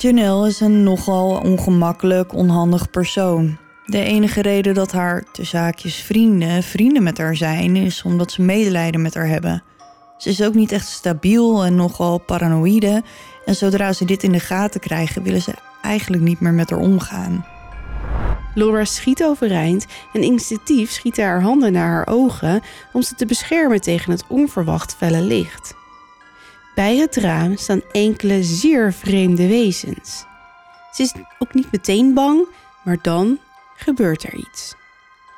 Janelle is een nogal ongemakkelijk, onhandig persoon. De enige reden dat haar, te zaakjes vrienden, vrienden met haar zijn, is omdat ze medelijden met haar hebben. Ze is ook niet echt stabiel en nogal paranoïde. En zodra ze dit in de gaten krijgen, willen ze eigenlijk niet meer met haar omgaan. Laura schiet overeind en instinctief schieten haar handen naar haar ogen om ze te beschermen tegen het onverwacht felle licht. Bij het raam staan enkele zeer vreemde wezens. Ze is ook niet meteen bang, maar dan gebeurt er iets.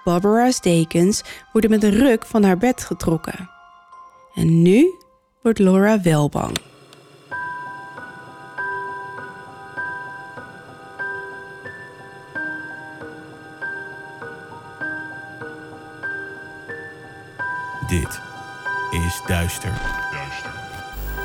Barbara's dekens worden met een ruk van haar bed getrokken. En nu wordt Laura wel bang. Dit is Duister.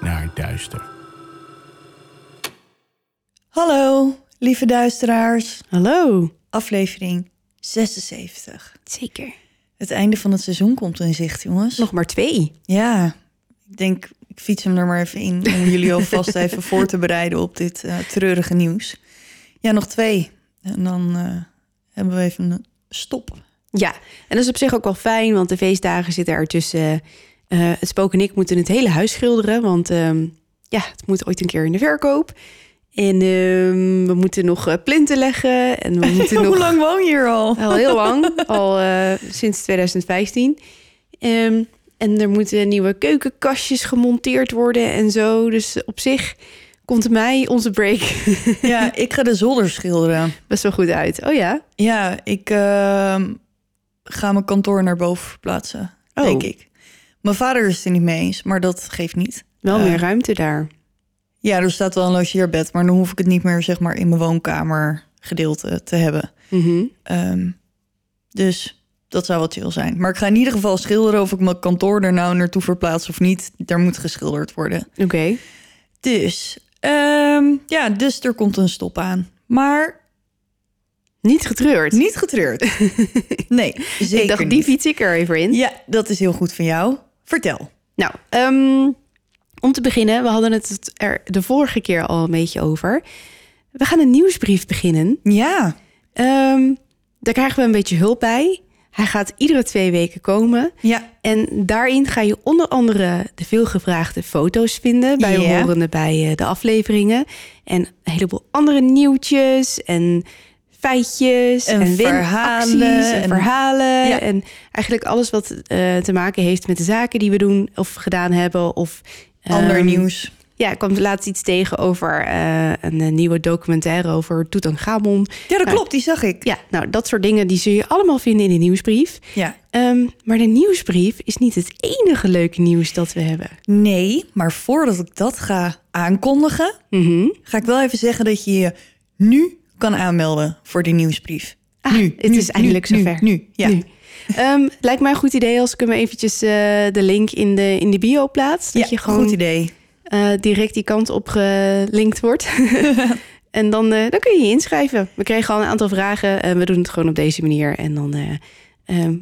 naar duister. Hallo, lieve duisteraars. Hallo. Aflevering 76. Zeker. Het einde van het seizoen komt in zicht, jongens. Nog maar twee. Ja, ik denk, ik fiets hem er maar even in om jullie alvast even voor te bereiden op dit eh, treurige nieuws. Ja, nog twee. En dan eh, hebben we even een stop. Ja, en dat is op zich ook wel fijn, want de feestdagen zitten ertussen. Eh het spook en ik moeten het hele huis schilderen, want ehm, ja, het moet ooit een keer in de verkoop. En ehm, we moeten nog eh, plinten leggen en we moeten nog... Hoe lang woon je hier al? Al heel lang, al eh, sinds 2015. Ehm, en er moeten nieuwe keukenkastjes gemonteerd worden en zo. Dus op zich komt mij onze break Ja, ik ga de zolder schilderen. best wel goed uit. Oh ja? Ja, ik ga mijn kantoor naar boven verplaatsen, Oh. denk ik. Mijn vader is het er niet mee eens, maar dat geeft niet. Wel Eh, meer ruimte daar. Ja, er staat wel een logeerbed, maar dan hoef ik het niet meer zeg maar in mijn woonkamer gedeelte te hebben. Mhm. Ehm, dus dat zou wel chill zijn. Maar ik ga in ieder geval schilderen of ik mijn kantoor er nou naartoe verplaats of niet. Daar moet geschilderd worden. Oké. Dus, ehm, ja, dus er komt een stop aan. Maar Niet getreurd. niet getreurd. Nee, zeker ik dacht, die fiets ik er even in. Ja, dat is heel goed van jou. Vertel. Nou, ehm, om te beginnen, we hadden het er de vorige keer al een beetje over. We gaan een nieuwsbrief beginnen. Ja, Ehm, daar krijgen we een beetje hulp bij. Hij gaat iedere twee weken komen. ja, En daarin ga je onder andere de veelgevraagde foto's vinden... bij Ja. horende bij eh, de afleveringen. En een heleboel andere nieuwtjes en feitjes En en, verhalen en, en- verhalen. Ja. En eigenlijk alles wat eh, te maken heeft met de zaken die we doen of gedaan hebben. Of, ander ehm, nieuws. Ja, ik kwam laatst iets tegen over eh, een eh, nieuwe documentaire over Tutankhamon. Ja, dat ja. klopt, die zag ik. Ja, nou, dat soort dingen die zul je allemaal vinden in de nieuwsbrief. Ja. Ehm, maar de nieuwsbrief is niet het enige leuke nieuws dat we hebben. Nee, maar voordat ik dat ga aankondigen, Mhm. ga ik wel even zeggen dat je je nu kan aanmelden voor die nieuwsbrief. Ah, nu, het nu, is eindelijk nu, zover. Nu, ja. Ehm, lijkt mij een goed idee als ik hem eventjes eh, de link in de, in de bio plaats. Dat ja, je gewoon goed idee. eh, direct die kant op gelinkt wordt. en dan, eh, dan kun je je inschrijven. We kregen al een aantal vragen. en we doen het gewoon op deze manier. En dan,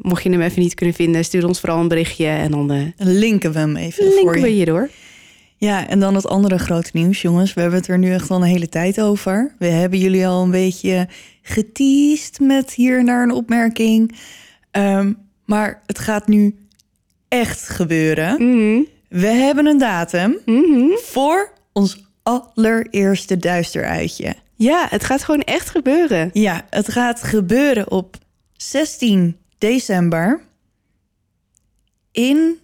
mocht je hem even niet kunnen vinden, stuur ons vooral een berichtje. En dan Linken we hem even voor je. we je door. Ja, en dan het andere grote nieuws, jongens. We hebben het er nu echt al een hele tijd over. We hebben jullie al een beetje geteased met hier naar een opmerking. Ehm, maar het gaat nu echt gebeuren. Mhm. We hebben een datum Mhm. voor ons allereerste duisteruitje. Ja, het gaat gewoon echt gebeuren. Ja, het gaat gebeuren op 16 december in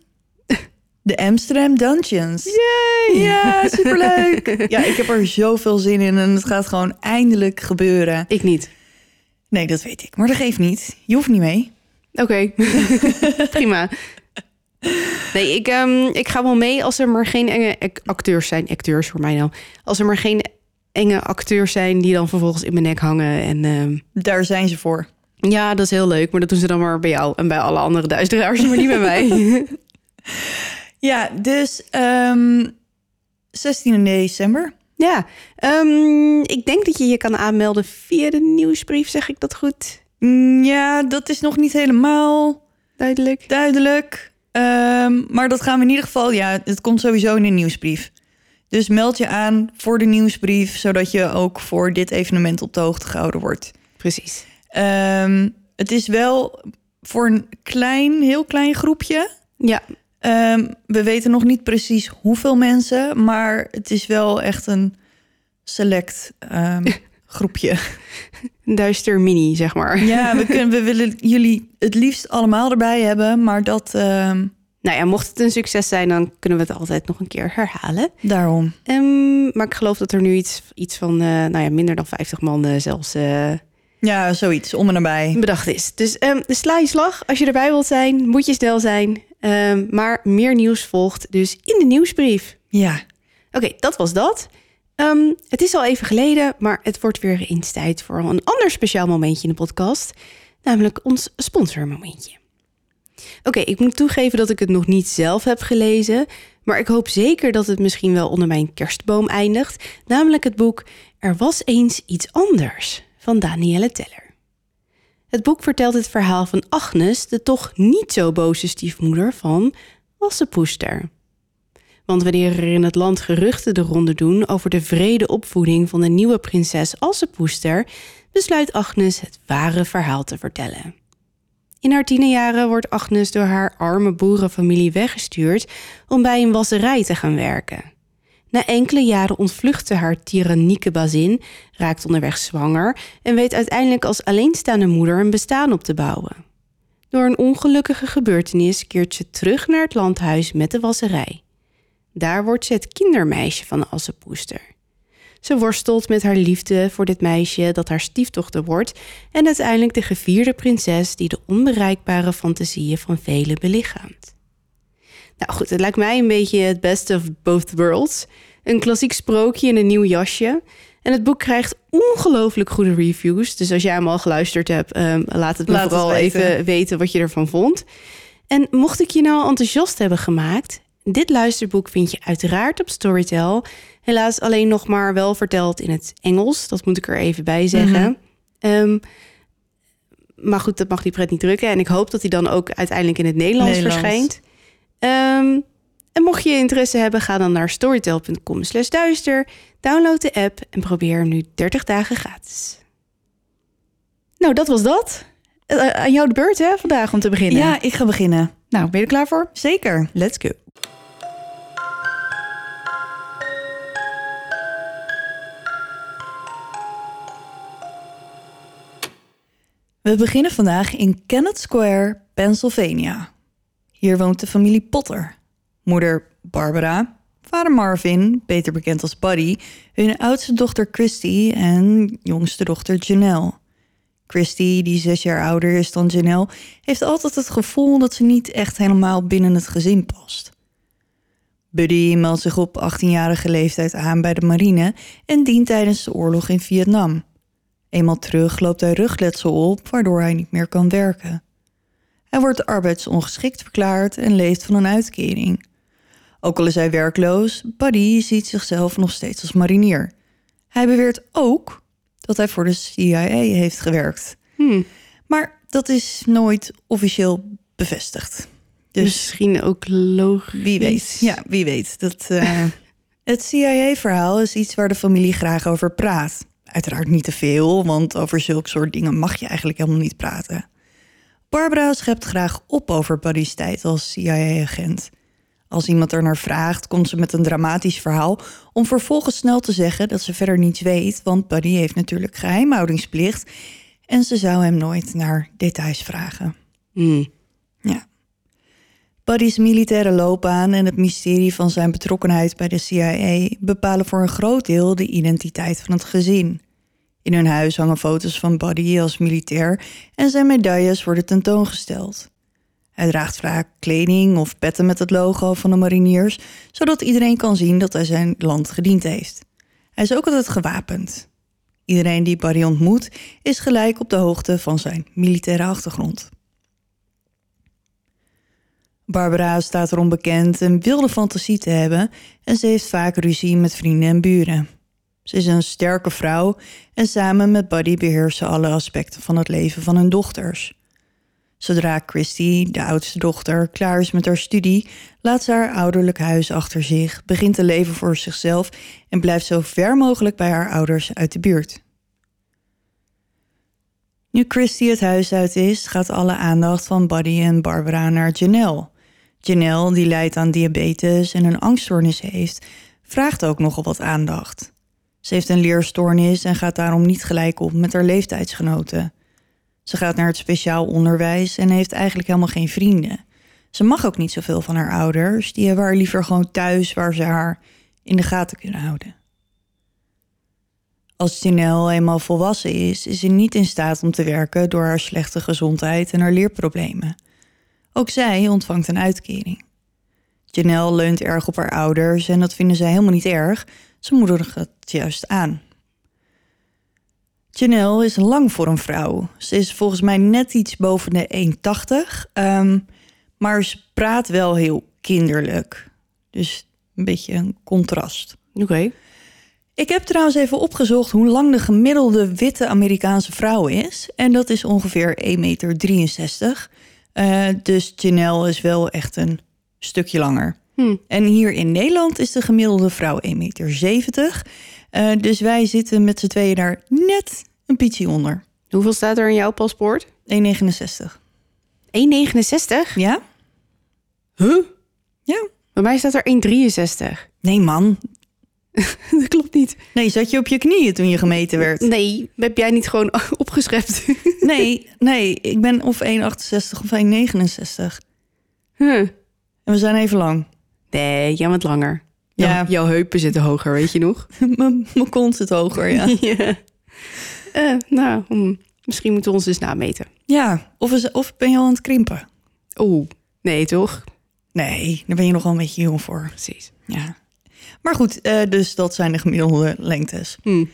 de Amsterdam Dungeons. Yay! Ja, superleuk. Ja, ik heb er zoveel zin in en het gaat gewoon eindelijk gebeuren. Ik niet. Nee, dat weet ik, maar dat geeft niet. Je hoeft niet mee. Oké, prima. Nee, ik, ehm, ik ga wel mee als er maar geen enge ac- acteurs zijn. Acteurs voor mij nou. Als er maar geen enge acteurs zijn die dan vervolgens in mijn nek hangen. En ehm, Daar zijn ze voor. ja, dat is heel leuk. Maar dat doen ze dan maar bij jou en bij alle andere duisteraars, maar niet bij mij. Ja, dus ehm 16 december. ja, ehm, ik denk dat je je kan aanmelden via de nieuwsbrief, zeg ik dat goed? Mm, Ja, dat is nog niet helemaal Duidelijk. duidelijk. Ehm, maar dat gaan we in ieder geval... Ja, het komt sowieso in een nieuwsbrief. Dus meld je aan voor de nieuwsbrief... zodat je ook voor dit evenement op de hoogte gehouden wordt. Precies. Het is wel voor een klein, heel klein groepje. Ja, Ehm, we weten nog niet precies hoeveel mensen... maar het is wel echt een select ehm, groepje. duister mini, zeg maar. Ja, we, kunnen, we willen jullie het liefst allemaal erbij hebben, maar dat ehm, Nou ja, mocht het een succes zijn, dan kunnen we het altijd nog een keer herhalen. daarom. Maar ik geloof dat er nu iets, iets van eh, nou ja, minder dan 50 man zelfs eh, Ja, zoiets, om en nabij. bedacht is. Dus sla je slag. Als je erbij wilt zijn, moet je snel zijn. Ehm, maar meer nieuws volgt dus in de nieuwsbrief. Ja, Oké, dat was dat. Ehm, het is al even geleden, maar het wordt weer eens tijd voor een ander speciaal momentje in de podcast. Namelijk ons sponsormomentje. Oké, ik moet toegeven dat ik het nog niet zelf heb gelezen. Maar ik hoop zeker dat het misschien wel onder mijn kerstboom eindigt. Namelijk het boek Er was eens iets anders van Danielle Teller. Het boek vertelt het verhaal van Agnes, de toch niet zo boze stiefmoeder van Wassepoester. Want wanneer er in het land geruchten de ronde doen over de vrede opvoeding van de nieuwe prinses Assepoester, besluit Agnes het ware verhaal te vertellen. In haar tienerjaren wordt Agnes door haar arme boerenfamilie weggestuurd om bij een wasserij te gaan werken. Na enkele jaren ontvluchtte haar tyrannieke bazin, raakt onderweg zwanger en weet uiteindelijk als alleenstaande moeder een bestaan op te bouwen. Door een ongelukkige gebeurtenis keert ze terug naar het landhuis met de wasserij. Daar wordt ze het kindermeisje van de Assepoester. Ze worstelt met haar liefde voor dit meisje dat haar stiefdochter wordt en uiteindelijk de gevierde prinses die de onbereikbare fantasieën van velen belichaamt. Nou goed, het lijkt mij een beetje het best of both worlds. Een klassiek sprookje in een nieuw jasje. En het boek krijgt ongelooflijk goede reviews. Dus als jij hem al geluisterd hebt, ehm, laat het me Laat het vooral weten. even weten wat je ervan vond. En mocht ik je nou enthousiast hebben gemaakt, dit luisterboek vind je uiteraard op Storytel. Helaas alleen nog maar wel verteld in het Engels. Dat moet ik er even bij zeggen. Ehm, maar goed, dat mag die pret niet drukken. En ik hoop dat hij dan ook uiteindelijk in het Nederlands, Nederlands. verschijnt. Ehm, en mocht je interesse hebben, ga dan naar storytel.com slash duister. Download de app en probeer hem nu 30 dagen gratis. Nou, dat was dat. Eh, aan jou de beurt hè, vandaag om te beginnen. ja, ik ga beginnen. Nou, ben je er klaar voor? Zeker. Let's go. We beginnen vandaag in Kennett Square, Pennsylvania. Hier woont de familie Potter. Moeder Barbara, vader Marvin, beter bekend als Buddy, hun oudste dochter Christy en jongste dochter Janelle. Christy, die zes jaar ouder is dan Janelle, heeft altijd het gevoel dat ze niet echt helemaal binnen het gezin past. Buddy meldt zich op 18-jarige leeftijd aan bij de marine en dient tijdens de oorlog in Vietnam. Eenmaal terug loopt hij rugletsel op, waardoor hij niet meer kan werken. Hij wordt arbeidsongeschikt verklaard en leeft van een uitkering. Ook al is hij werkloos, Buddy ziet zichzelf nog steeds als marinier. Hij beweert ook dat hij voor de CIA heeft gewerkt. Hmm. Maar dat is nooit officieel bevestigd. Dus Misschien ook logisch. wie weet. Ja, wie weet. Dat, eh, het CIA-verhaal is iets waar de familie graag over praat. Uiteraard niet te veel, want over zulke soort dingen mag je eigenlijk helemaal niet praten. Barbara schept graag op over Buddy's tijd als CIA-agent. Als iemand er naar vraagt, komt ze met een dramatisch verhaal... om vervolgens snel te zeggen dat ze verder niets weet... want Buddy heeft natuurlijk geheimhoudingsplicht... en ze zou hem nooit naar details vragen. Hmm. Ja. Buddy's militaire loopbaan en het mysterie van zijn betrokkenheid bij de CIA bepalen voor een groot deel de identiteit van het gezin. In hun huis hangen foto's van Buddy als militair en zijn medailles worden tentoongesteld. Hij draagt vaak kleding of petten met het logo van de mariniers, zodat iedereen kan zien dat hij zijn land gediend heeft. Hij is ook altijd gewapend. Iedereen die Buddy ontmoet is gelijk op de hoogte van zijn militaire achtergrond. Barbara staat erom bekend een wilde fantasie te hebben en ze heeft vaak ruzie met vrienden en buren. Ze is een sterke vrouw en samen met Buddy beheerst ze alle aspecten van het leven van hun dochters. Zodra Christy, de oudste dochter, klaar is met haar studie, laat ze haar ouderlijk huis achter zich, begint te leven voor zichzelf en blijft zo ver mogelijk bij haar ouders uit de buurt. Nu Christy het huis uit is, gaat alle aandacht van Buddy en Barbara naar Janelle. Janelle, die lijdt aan diabetes en een angststoornis heeft, vraagt ook nogal wat aandacht. Ze heeft een leerstoornis en gaat daarom niet gelijk op met haar leeftijdsgenoten. Ze gaat naar het speciaal onderwijs en heeft eigenlijk helemaal geen vrienden. Ze mag ook niet zoveel van haar ouders, die hebben haar liever gewoon thuis waar ze haar in de gaten kunnen houden. Als Janelle eenmaal volwassen is, is ze niet in staat om te werken door haar slechte gezondheid en haar leerproblemen. Ook zij ontvangt een uitkering. Janelle leunt erg op haar ouders en dat vinden zij helemaal niet erg. Ze moedigen het juist aan. Janelle is lang voor een vrouw. Ze is volgens mij net iets boven de 1,80. ehm, maar ze praat wel heel kinderlijk. Dus een beetje een contrast. Oké. Ik heb trouwens even opgezocht hoe lang de gemiddelde witte Amerikaanse vrouw is. En dat is ongeveer 1,63 meter. Eh, dus Janelle is wel echt een stukje langer. Hm. En hier in Nederland is de gemiddelde vrouw 1,70 meter. Eh, dus wij zitten met z'n tweeën daar net een pietje onder. Hoeveel staat er in jouw paspoort? 1,69. 1,69? Ja? Huh? Ja. Bij mij staat er 1,63. Nee, man. dat klopt niet. Nee, zat je op je knieën toen je gemeten werd? Nee, heb jij niet gewoon opgeschept? Nee, nee. Ik ben of 1,68 of 1,69. huh. En we zijn even lang. Nee, jij bent langer. Ja. Ja. Jouw heupen zitten hoger, weet je nog? Mijn kont zit hoger, ja. ja. Eh, nou, hm, misschien moeten we ons dus nameten. Ja, of, is, of ben je al aan het krimpen? Oeh, nee toch? Nee, daar ben je nog wel een beetje jong voor. Precies. Ja. Maar goed, eh, dus dat zijn de gemiddelde lengtes. Hm.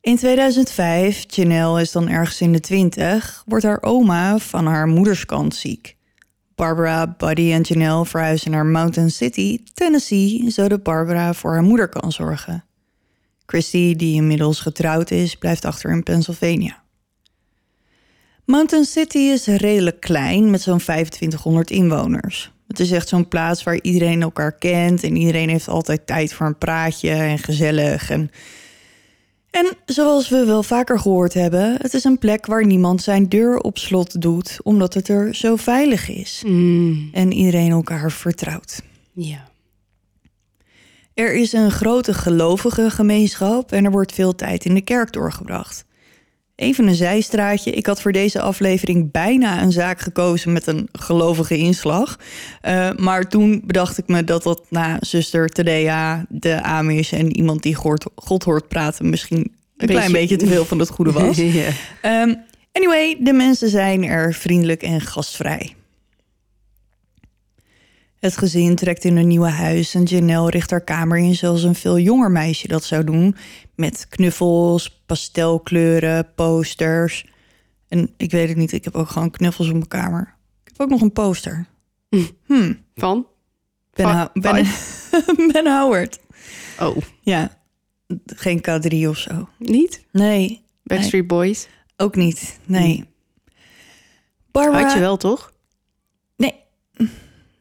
In 2005, Janelle is dan ergens in de twintig, wordt haar oma van haar moederskant ziek. Barbara, Buddy en Janelle verhuizen naar Mountain City, Tennessee, zodat Barbara voor haar moeder kan zorgen. Christy, die inmiddels getrouwd is, blijft achter in Pennsylvania. Mountain City is redelijk klein met zo'n 2500 inwoners. Het is echt zo'n plaats waar iedereen elkaar kent en iedereen heeft altijd tijd voor een praatje en gezellig. En, en zoals we wel vaker gehoord hebben, het is een plek waar niemand zijn deur op slot doet omdat het er zo veilig is Mm, en iedereen elkaar vertrouwt. ja. Er is een grote gelovige gemeenschap en er wordt veel tijd in de kerk doorgebracht. Even een zijstraatje. Ik had voor deze aflevering bijna een zaak gekozen met een gelovige inslag. Eh, maar toen bedacht ik me dat dat na zuster Tadea, de Amish en iemand die God, God hoort praten misschien een Beetje- klein beetje te veel van het goede was. Ehm, anyway, de mensen zijn er vriendelijk en gastvrij. Het gezin trekt in een nieuwe huis en Janelle richt haar kamer in zoals een veel jonger meisje dat zou doen. Met knuffels, pastelkleuren, posters. En ik weet het niet, ik heb ook gewoon knuffels op mijn kamer. Ik heb ook nog een poster. Hmm, Van? Ben, ben, ben Howard. Oh, Ja, geen K3 of zo. niet? Nee, Backstreet Boys? ook niet. Nee. Barbara... Had je wel, toch?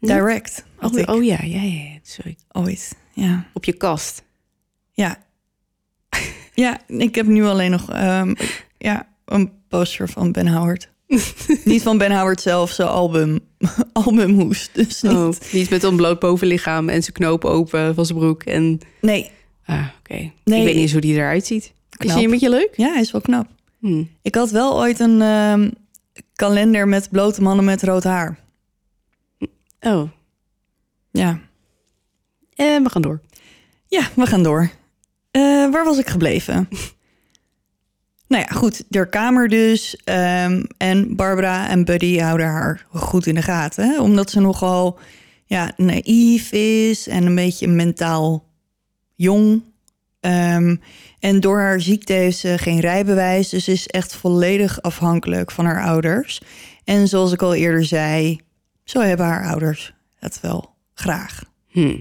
Direct Oh, oh ja, ja, ja. Sorry. ooit. Ja. Op je kast. Ja. ja, ik heb nu alleen nog ehm, ja, een poster van Ben Howard. niet van Ben Howard zelf, zijn album, albumhoes. Dus niet. Oh, niet met een bloot bovenlichaam en zijn knoop open van zijn broek. En, Nee, ah, oké. Nee. Ik weet niet eens hoe die eruit ziet. Is Knap. die een beetje leuk? ja, hij is wel knap. Hm. Ik had wel ooit een ehm, kalender met blote mannen met rood haar. Oh, Ja, en we gaan door. ja we gaan door. Eh, waar was ik gebleven? nou ja, goed, der kamer dus. ehm, en Barbara en Buddy houden haar goed in de gaten. Hè? Omdat ze nogal ja, naïef is en een beetje mentaal jong. Ehm, en door haar ziekte heeft ze geen rijbewijs, dus is echt volledig afhankelijk van haar ouders. En zoals ik al eerder zei, zo hebben haar ouders het wel graag. Hm.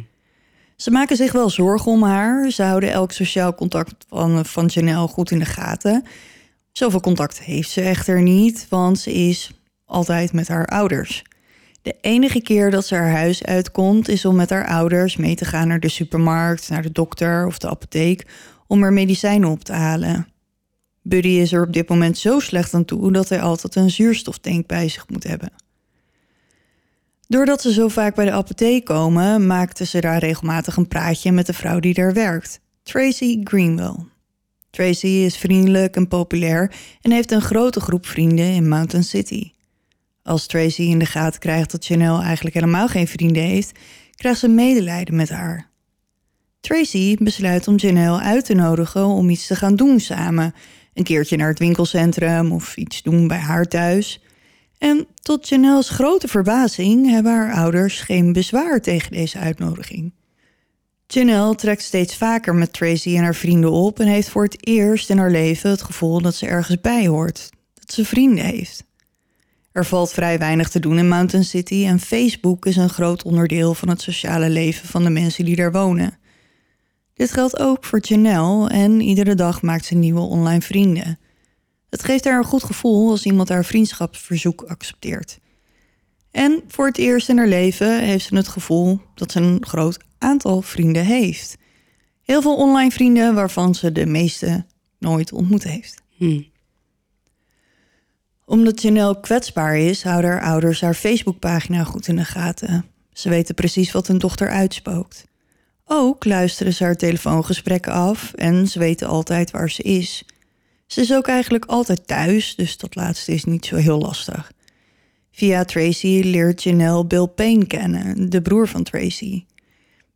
Ze maken zich wel zorgen om haar. Ze houden elk sociaal contact van, van Janelle goed in de gaten. Zoveel contact heeft ze echter niet, want ze is altijd met haar ouders. De enige keer dat ze haar huis uitkomt is om met haar ouders mee te gaan naar de supermarkt, naar de dokter of de apotheek om er medicijnen op te halen. Buddy is er op dit moment zo slecht aan toe dat hij altijd een zuurstoftank bij zich moet hebben. Doordat ze zo vaak bij de apotheek komen, maakten ze daar regelmatig een praatje met de vrouw die daar werkt, Tracy Greenwell. Tracy is vriendelijk en populair en heeft een grote groep vrienden in Mountain City. Als Tracy in de gaten krijgt dat Chanel eigenlijk helemaal geen vrienden heeft, krijgt ze medelijden met haar. Tracy besluit om Janelle uit te nodigen om iets te gaan doen samen. Een keertje naar het winkelcentrum of iets doen bij haar thuis. En tot Janelle's grote verbazing hebben haar ouders geen bezwaar tegen deze uitnodiging. Janelle trekt steeds vaker met Tracy en haar vrienden op en heeft voor het eerst in haar leven het gevoel dat ze ergens bij hoort, dat ze vrienden heeft. Er valt vrij weinig te doen in Mountain City en Facebook is een groot onderdeel van het sociale leven van de mensen die daar wonen. Dit geldt ook voor Janelle en iedere dag maakt ze nieuwe online vrienden. Het geeft haar een goed gevoel als iemand haar vriendschapsverzoek accepteert. En voor het eerst in haar leven heeft ze het gevoel dat ze een groot aantal vrienden heeft. Heel veel online vrienden waarvan ze de meeste nooit ontmoet heeft. Hm. Omdat Janelle kwetsbaar is, houden haar ouders haar Facebookpagina goed in de gaten. Ze weten precies wat hun dochter uitspookt. Ook luisteren ze haar telefoongesprekken af en ze weten altijd waar ze is. Ze is ook eigenlijk altijd thuis, dus dat laatste is niet zo heel lastig. Via Tracy leert Janelle Bill Payne kennen, de broer van Tracy.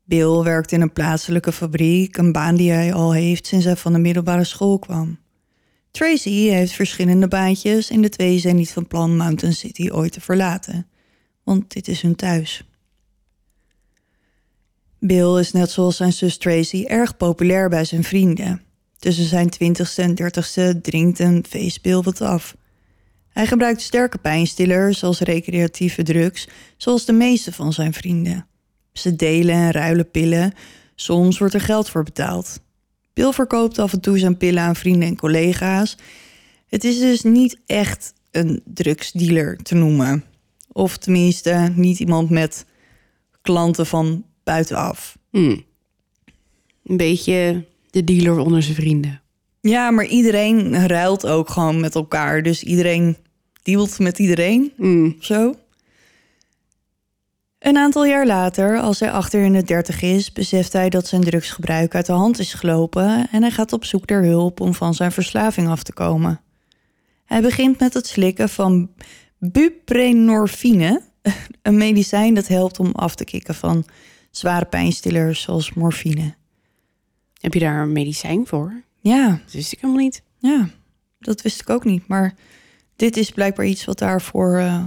Bill werkt in een plaatselijke fabriek, een baan die hij al heeft sinds hij van de middelbare school kwam. Tracy heeft verschillende baantjes en de twee zijn niet van plan Mountain City ooit te verlaten, want dit is hun thuis. Bill is net zoals zijn zus Tracy erg populair bij zijn vrienden. Tussen zijn twintigste en dertigste drinkt en feest Bill wat af. Hij gebruikt sterke pijnstillers als recreatieve drugs, zoals de meeste van zijn vrienden. Ze delen en ruilen pillen, soms wordt er geld voor betaald. Bill verkoopt af en toe zijn pillen aan vrienden en collega's. Het is dus niet echt een drugsdealer te noemen. Of tenminste, niet iemand met klanten van buitenaf. Hm. Een beetje de dealer onder zijn vrienden. Ja, maar iedereen ruilt ook gewoon met elkaar. Dus iedereen dealt met iedereen. Hm. Zo. Een aantal jaar later, als hij achter in de dertig is, beseft hij dat zijn drugsgebruik uit de hand is gelopen en hij gaat op zoek naar hulp om van zijn verslaving af te komen. Hij begint met het slikken van buprenorfine, een medicijn dat helpt om af te kicken van zware pijnstillers zoals morfine. Heb je daar een medicijn voor? Ja, Dat wist ik helemaal niet. ja, dat wist ik ook niet, maar dit is blijkbaar iets wat daarvoor eh,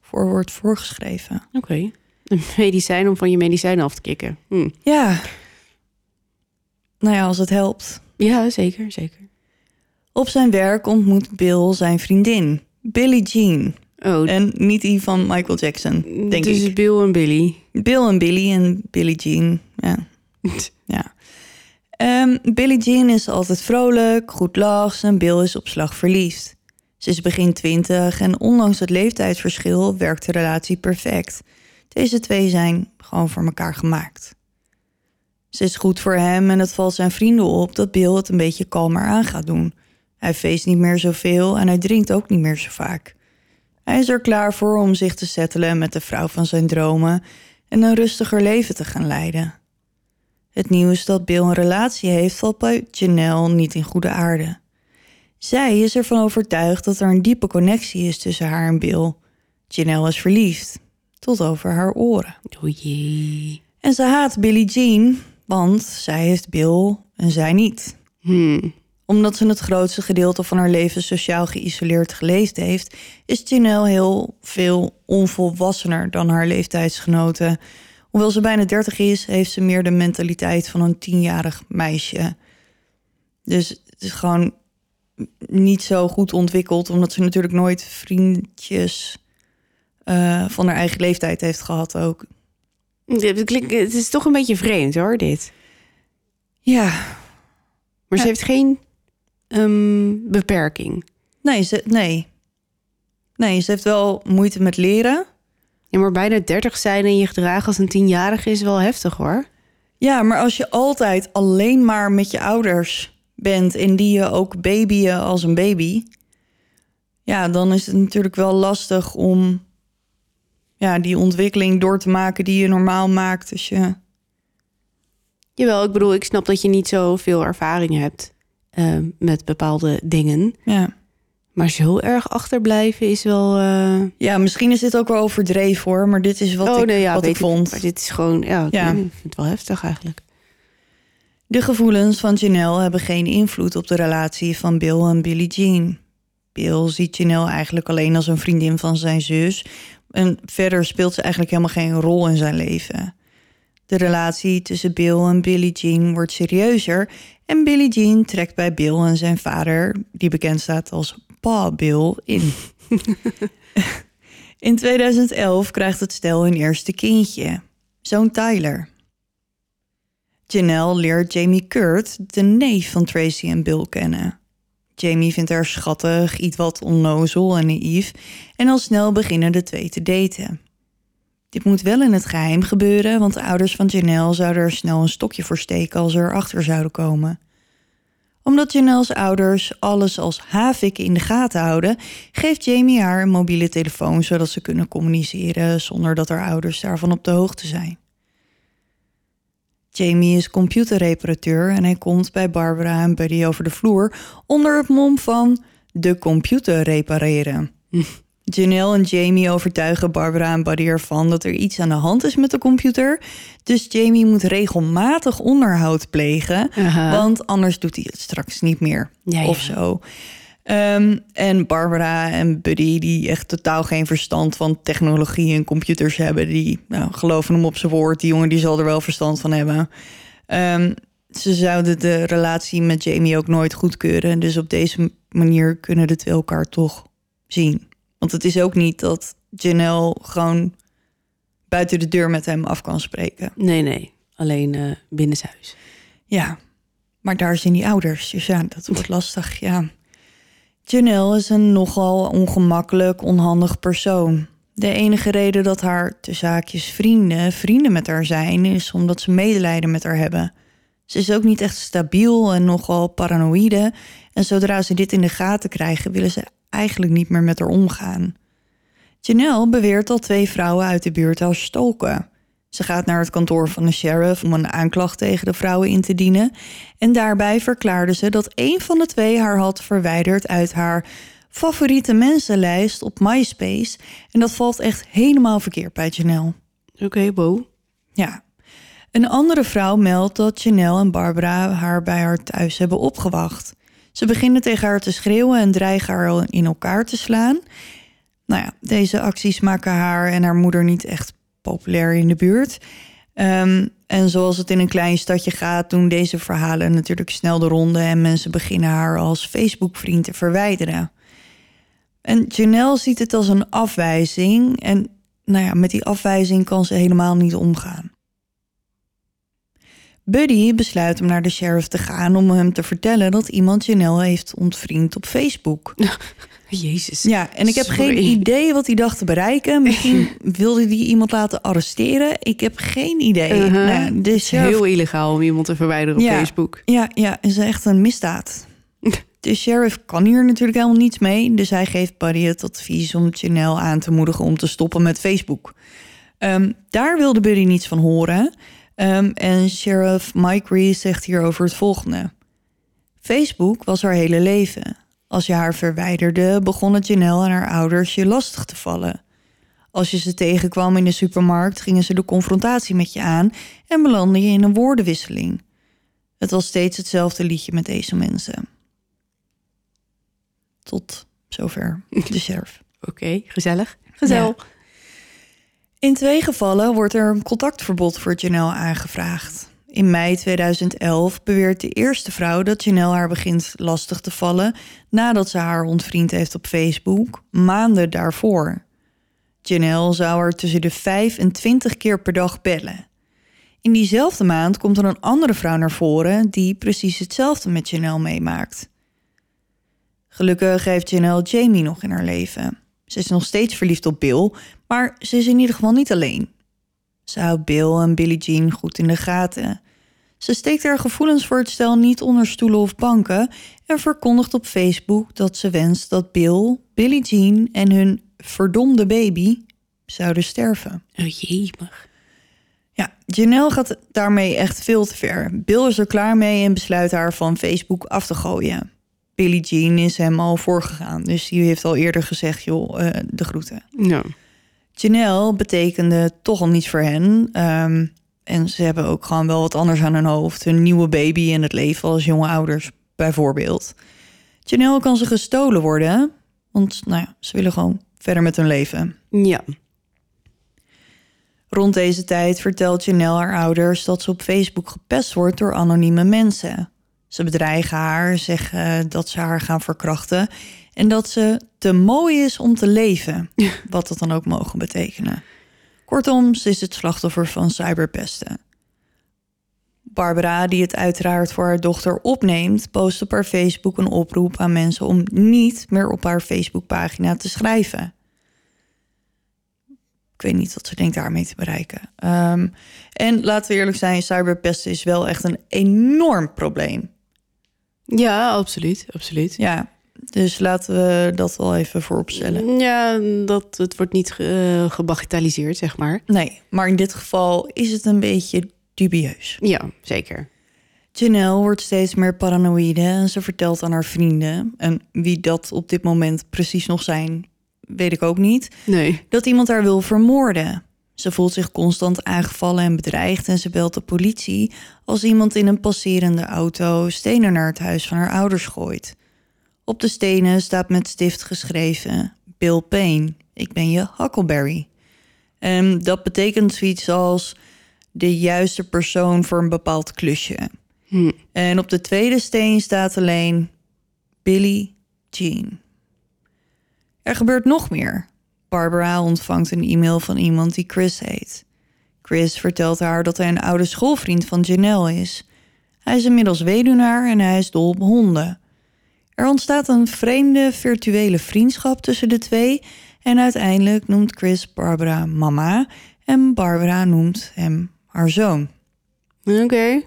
voor wordt voorgeschreven. Oké. Een medicijn om van je medicijnen af te kicken. Hm. Ja. Nou ja, als het helpt. Ja, zeker, zeker. Op zijn werk ontmoet Bill zijn vriendin, Billie Jean. Oh, En niet die van Michael Jackson, denk dus ik. Bill en Billy. Bill en Billy en Billie Jean. Ja. ja. Ehm, Billie Jean is altijd vrolijk, goed lachs en Bill is op slag verliefd. Ze is begin twintig en ondanks het leeftijdsverschil werkt de relatie perfect. Deze twee zijn gewoon voor elkaar gemaakt. Ze is goed voor hem en het valt zijn vrienden op dat Bill het een beetje kalmer aan gaat doen. Hij feest niet meer zoveel en hij drinkt ook niet meer zo vaak. Hij is er klaar voor om zich te settelen met de vrouw van zijn dromen en een rustiger leven te gaan leiden. Het nieuws dat Bill een relatie heeft valt bij Janelle niet in goede aarde. Zij is ervan overtuigd dat er een diepe connectie is tussen haar en Bill. Janelle is verliefd, tot over haar oren. O jee. En ze haat Billie Jean, want zij heeft Bill en zij niet. Hm. Omdat ze het grootste gedeelte van haar leven sociaal geïsoleerd geleefd heeft, is Janelle heel veel onvolwassener dan haar leeftijdsgenoten. Hoewel ze bijna 30 is, heeft ze meer de mentaliteit van een tienjarig meisje. Dus het is gewoon niet zo goed ontwikkeld, omdat ze natuurlijk nooit vriendjes uh, van haar eigen leeftijd heeft gehad ook. Het, is toch een beetje vreemd hoor, dit. Ja. Maar ze heeft geen um, beperking. Nee, ze, nee. Nee, ze heeft wel moeite met leren. Ja, maar bijna 30 zijn en je gedragen als een tienjarige is wel heftig hoor. Ja, maar als je altijd alleen maar met je ouders bent en die je ook babyen als een baby, ja, dan is het natuurlijk wel lastig om ja, die ontwikkeling door te maken die je normaal maakt als je. Jawel, ik bedoel, ik snap dat je niet zoveel ervaring hebt uh, met bepaalde dingen. Ja. Maar zo erg achterblijven is wel. Uh... Ja, misschien is dit ook wel overdreven hoor, maar dit is wat oh, ik, nee, ja, wat ik vond. maar dit is gewoon, ja, ja. ik vind het wel heftig eigenlijk. De gevoelens van Janelle hebben geen invloed op de relatie van Bill en Billie Jean. Bill ziet Janelle eigenlijk alleen als een vriendin van zijn zus. En verder speelt ze eigenlijk helemaal geen rol in zijn leven. De relatie tussen Bill en Billie Jean wordt serieuzer en Billie Jean trekt bij Bill en zijn vader, die bekend staat als Pa Bill, in. in 2011 krijgt het stel hun eerste kindje, zoon Tyler. Janelle leert Jamie Kurt, de neef van Tracy en Bill, kennen. Jamie vindt haar schattig, iets wat onnozel en naïef en al snel beginnen de twee te daten. Dit moet wel in het geheim gebeuren, want de ouders van Janelle zouden er snel een stokje voor steken als ze erachter zouden komen. Omdat Janelle's ouders alles als haviken in de gaten houden, geeft Jamie haar een mobiele telefoon zodat ze kunnen communiceren zonder dat haar ouders daarvan op de hoogte zijn. Jamie is computerreparateur en hij komt bij Barbara en Buddy over de vloer onder het mom van de computer repareren. Janelle en Jamie overtuigen Barbara en Buddy ervan dat er iets aan de hand is met de computer. Dus Jamie moet regelmatig onderhoud plegen, want anders doet hij het straks niet meer. Of zo. Ehm, en Barbara en Buddy, die echt totaal geen verstand van technologie en computers hebben, die nou, geloven hem op zijn woord. Die jongen die zal er wel verstand van hebben. Um, ze zouden de relatie met Jamie ook nooit goedkeuren. Dus op deze manier kunnen de twee elkaar toch zien. Want het is ook niet dat Janelle gewoon buiten de deur met hem af kan spreken. Nee, nee. Alleen uh, binnenshuis. Ja, maar daar zijn die ouders. Dus ja, dat wordt lastig, ja. Janelle is een nogal ongemakkelijk, onhandig persoon. De enige reden dat haar te zaakjes vrienden vrienden met haar zijn, is omdat ze medelijden met haar hebben. Ze is ook niet echt stabiel en nogal paranoïde. En zodra ze dit in de gaten krijgen, willen ze eigenlijk niet meer met haar omgaan. Janelle beweert al twee vrouwen uit de buurt als stoken. Ze gaat naar het kantoor van de sheriff om een aanklacht tegen de vrouwen in te dienen. En daarbij verklaarde ze dat een van de twee haar had verwijderd uit haar favoriete mensenlijst op MySpace. En dat valt echt helemaal verkeerd bij Janelle. Oké, okay, Bo. Ja. Een andere vrouw meldt dat Janelle en Barbara haar bij haar thuis hebben opgewacht. Ze beginnen tegen haar te schreeuwen en dreigen haar in elkaar te slaan. Nou ja, deze acties maken haar en haar moeder niet echt populair in de buurt. Um, en zoals het in een klein stadje gaat, doen deze verhalen natuurlijk snel de ronde en mensen beginnen haar als Facebook-vriend te verwijderen. En Janelle ziet het als een afwijzing en nou ja, met die afwijzing kan ze helemaal niet omgaan. Buddy besluit om naar de sheriff te gaan om hem te vertellen dat iemand Janelle heeft ontvriend op Facebook. Jezus. Ja, en ik heb geen idee wat hij dacht te bereiken. Misschien wilde hij iemand laten arresteren. Ik heb geen idee. Uh -huh. nou, de sheriff... Heel illegaal om iemand te verwijderen op Facebook. Ja, ja, is echt een misdaad. De sheriff kan hier natuurlijk helemaal niets mee. Dus hij geeft Buddy het advies om Janelle aan te moedigen om te stoppen met Facebook. Um, daar wilde Buddy niets van horen. Um, en sheriff Mike Reese zegt hierover het volgende. Facebook was haar hele leven. Als je haar verwijderde, begonnen Janelle en haar ouders je lastig te vallen. Als je ze tegenkwam in de supermarkt, gingen ze de confrontatie met je aan en belandde je in een woordenwisseling. Het was steeds hetzelfde liedje met deze mensen. Tot zover de sheriff. Oké, gezellig. Gezellig. In twee gevallen wordt er een contactverbod voor Janelle aangevraagd. In mei 2011 beweert de eerste vrouw dat Janelle haar begint lastig te vallen nadat ze haar ontvriend heeft op Facebook, maanden daarvoor. Janelle zou er tussen de 5 en 20 keer per dag bellen. In diezelfde maand komt er een andere vrouw naar voren die precies hetzelfde met Janelle meemaakt. Gelukkig heeft Janelle Jamie nog in haar leven. Ze is nog steeds verliefd op Bill, maar ze is in ieder geval niet alleen. Ze houdt Bill en Billie Jean goed in de gaten. Ze steekt haar gevoelens voor het stel niet onder stoelen of banken en verkondigt op Facebook dat ze wenst dat Bill, Billie Jean en hun verdomde baby zouden sterven. Oh jemig. Ja, Janelle gaat daarmee echt veel te ver. Bill is er klaar mee en besluit haar van Facebook af te gooien. Billie Jean is hem al voorgegaan, dus die heeft al eerder gezegd, joh, uh, de groeten. Ja. Janelle betekende toch al niets voor hen. Um, en ze hebben ook gewoon wel wat anders aan hun hoofd. Hun nieuwe baby en het leven als jonge ouders, bijvoorbeeld. Janelle kan ze gestolen worden, want nou ja, ze willen gewoon verder met hun leven. Ja. Rond deze tijd vertelt Janelle haar ouders dat ze op Facebook gepest wordt door anonieme mensen. Ze bedreigen haar, zeggen dat ze haar gaan verkrachten en dat ze te mooi is om te leven, wat dat dan ook mogen betekenen. Kortom, ze is het slachtoffer van cyberpesten. Barbara, die het uiteraard voor haar dochter opneemt, post op haar Facebook een oproep aan mensen om niet meer op haar Facebookpagina te schrijven. Ik weet niet wat ze denkt daarmee te bereiken. Um, en laten we eerlijk zijn, cyberpesten is wel echt een enorm probleem. Ja, absoluut, absoluut. Ja, dus laten we dat wel even vooropstellen. Ja, dat, het wordt niet uh, gebagitaliseerd, zeg maar. Nee, maar in dit geval is het een beetje dubieus. Ja, zeker. Janelle wordt steeds meer paranoïde en ze vertelt aan haar vrienden... en wie dat op dit moment precies nog zijn, weet ik ook niet... Nee. dat iemand haar wil vermoorden. Ze voelt zich constant aangevallen en bedreigd en ze belt de politie... als iemand in een passerende auto stenen naar het huis van haar ouders gooit... Op de stenen staat met stift geschreven: Bill Payne, ik ben je Huckleberry. En dat betekent zoiets als de juiste persoon voor een bepaald klusje. Hm. En op de tweede steen staat alleen Billy Jean. Er gebeurt nog meer. Barbara ontvangt een e-mail van iemand die Chris heet. Chris vertelt haar dat hij een oude schoolvriend van Janelle is. Hij is inmiddels weduwnaar en hij is dol op honden. Er ontstaat een vreemde virtuele vriendschap tussen de twee en uiteindelijk noemt Chris Barbara mama en Barbara noemt hem haar zoon. Oké.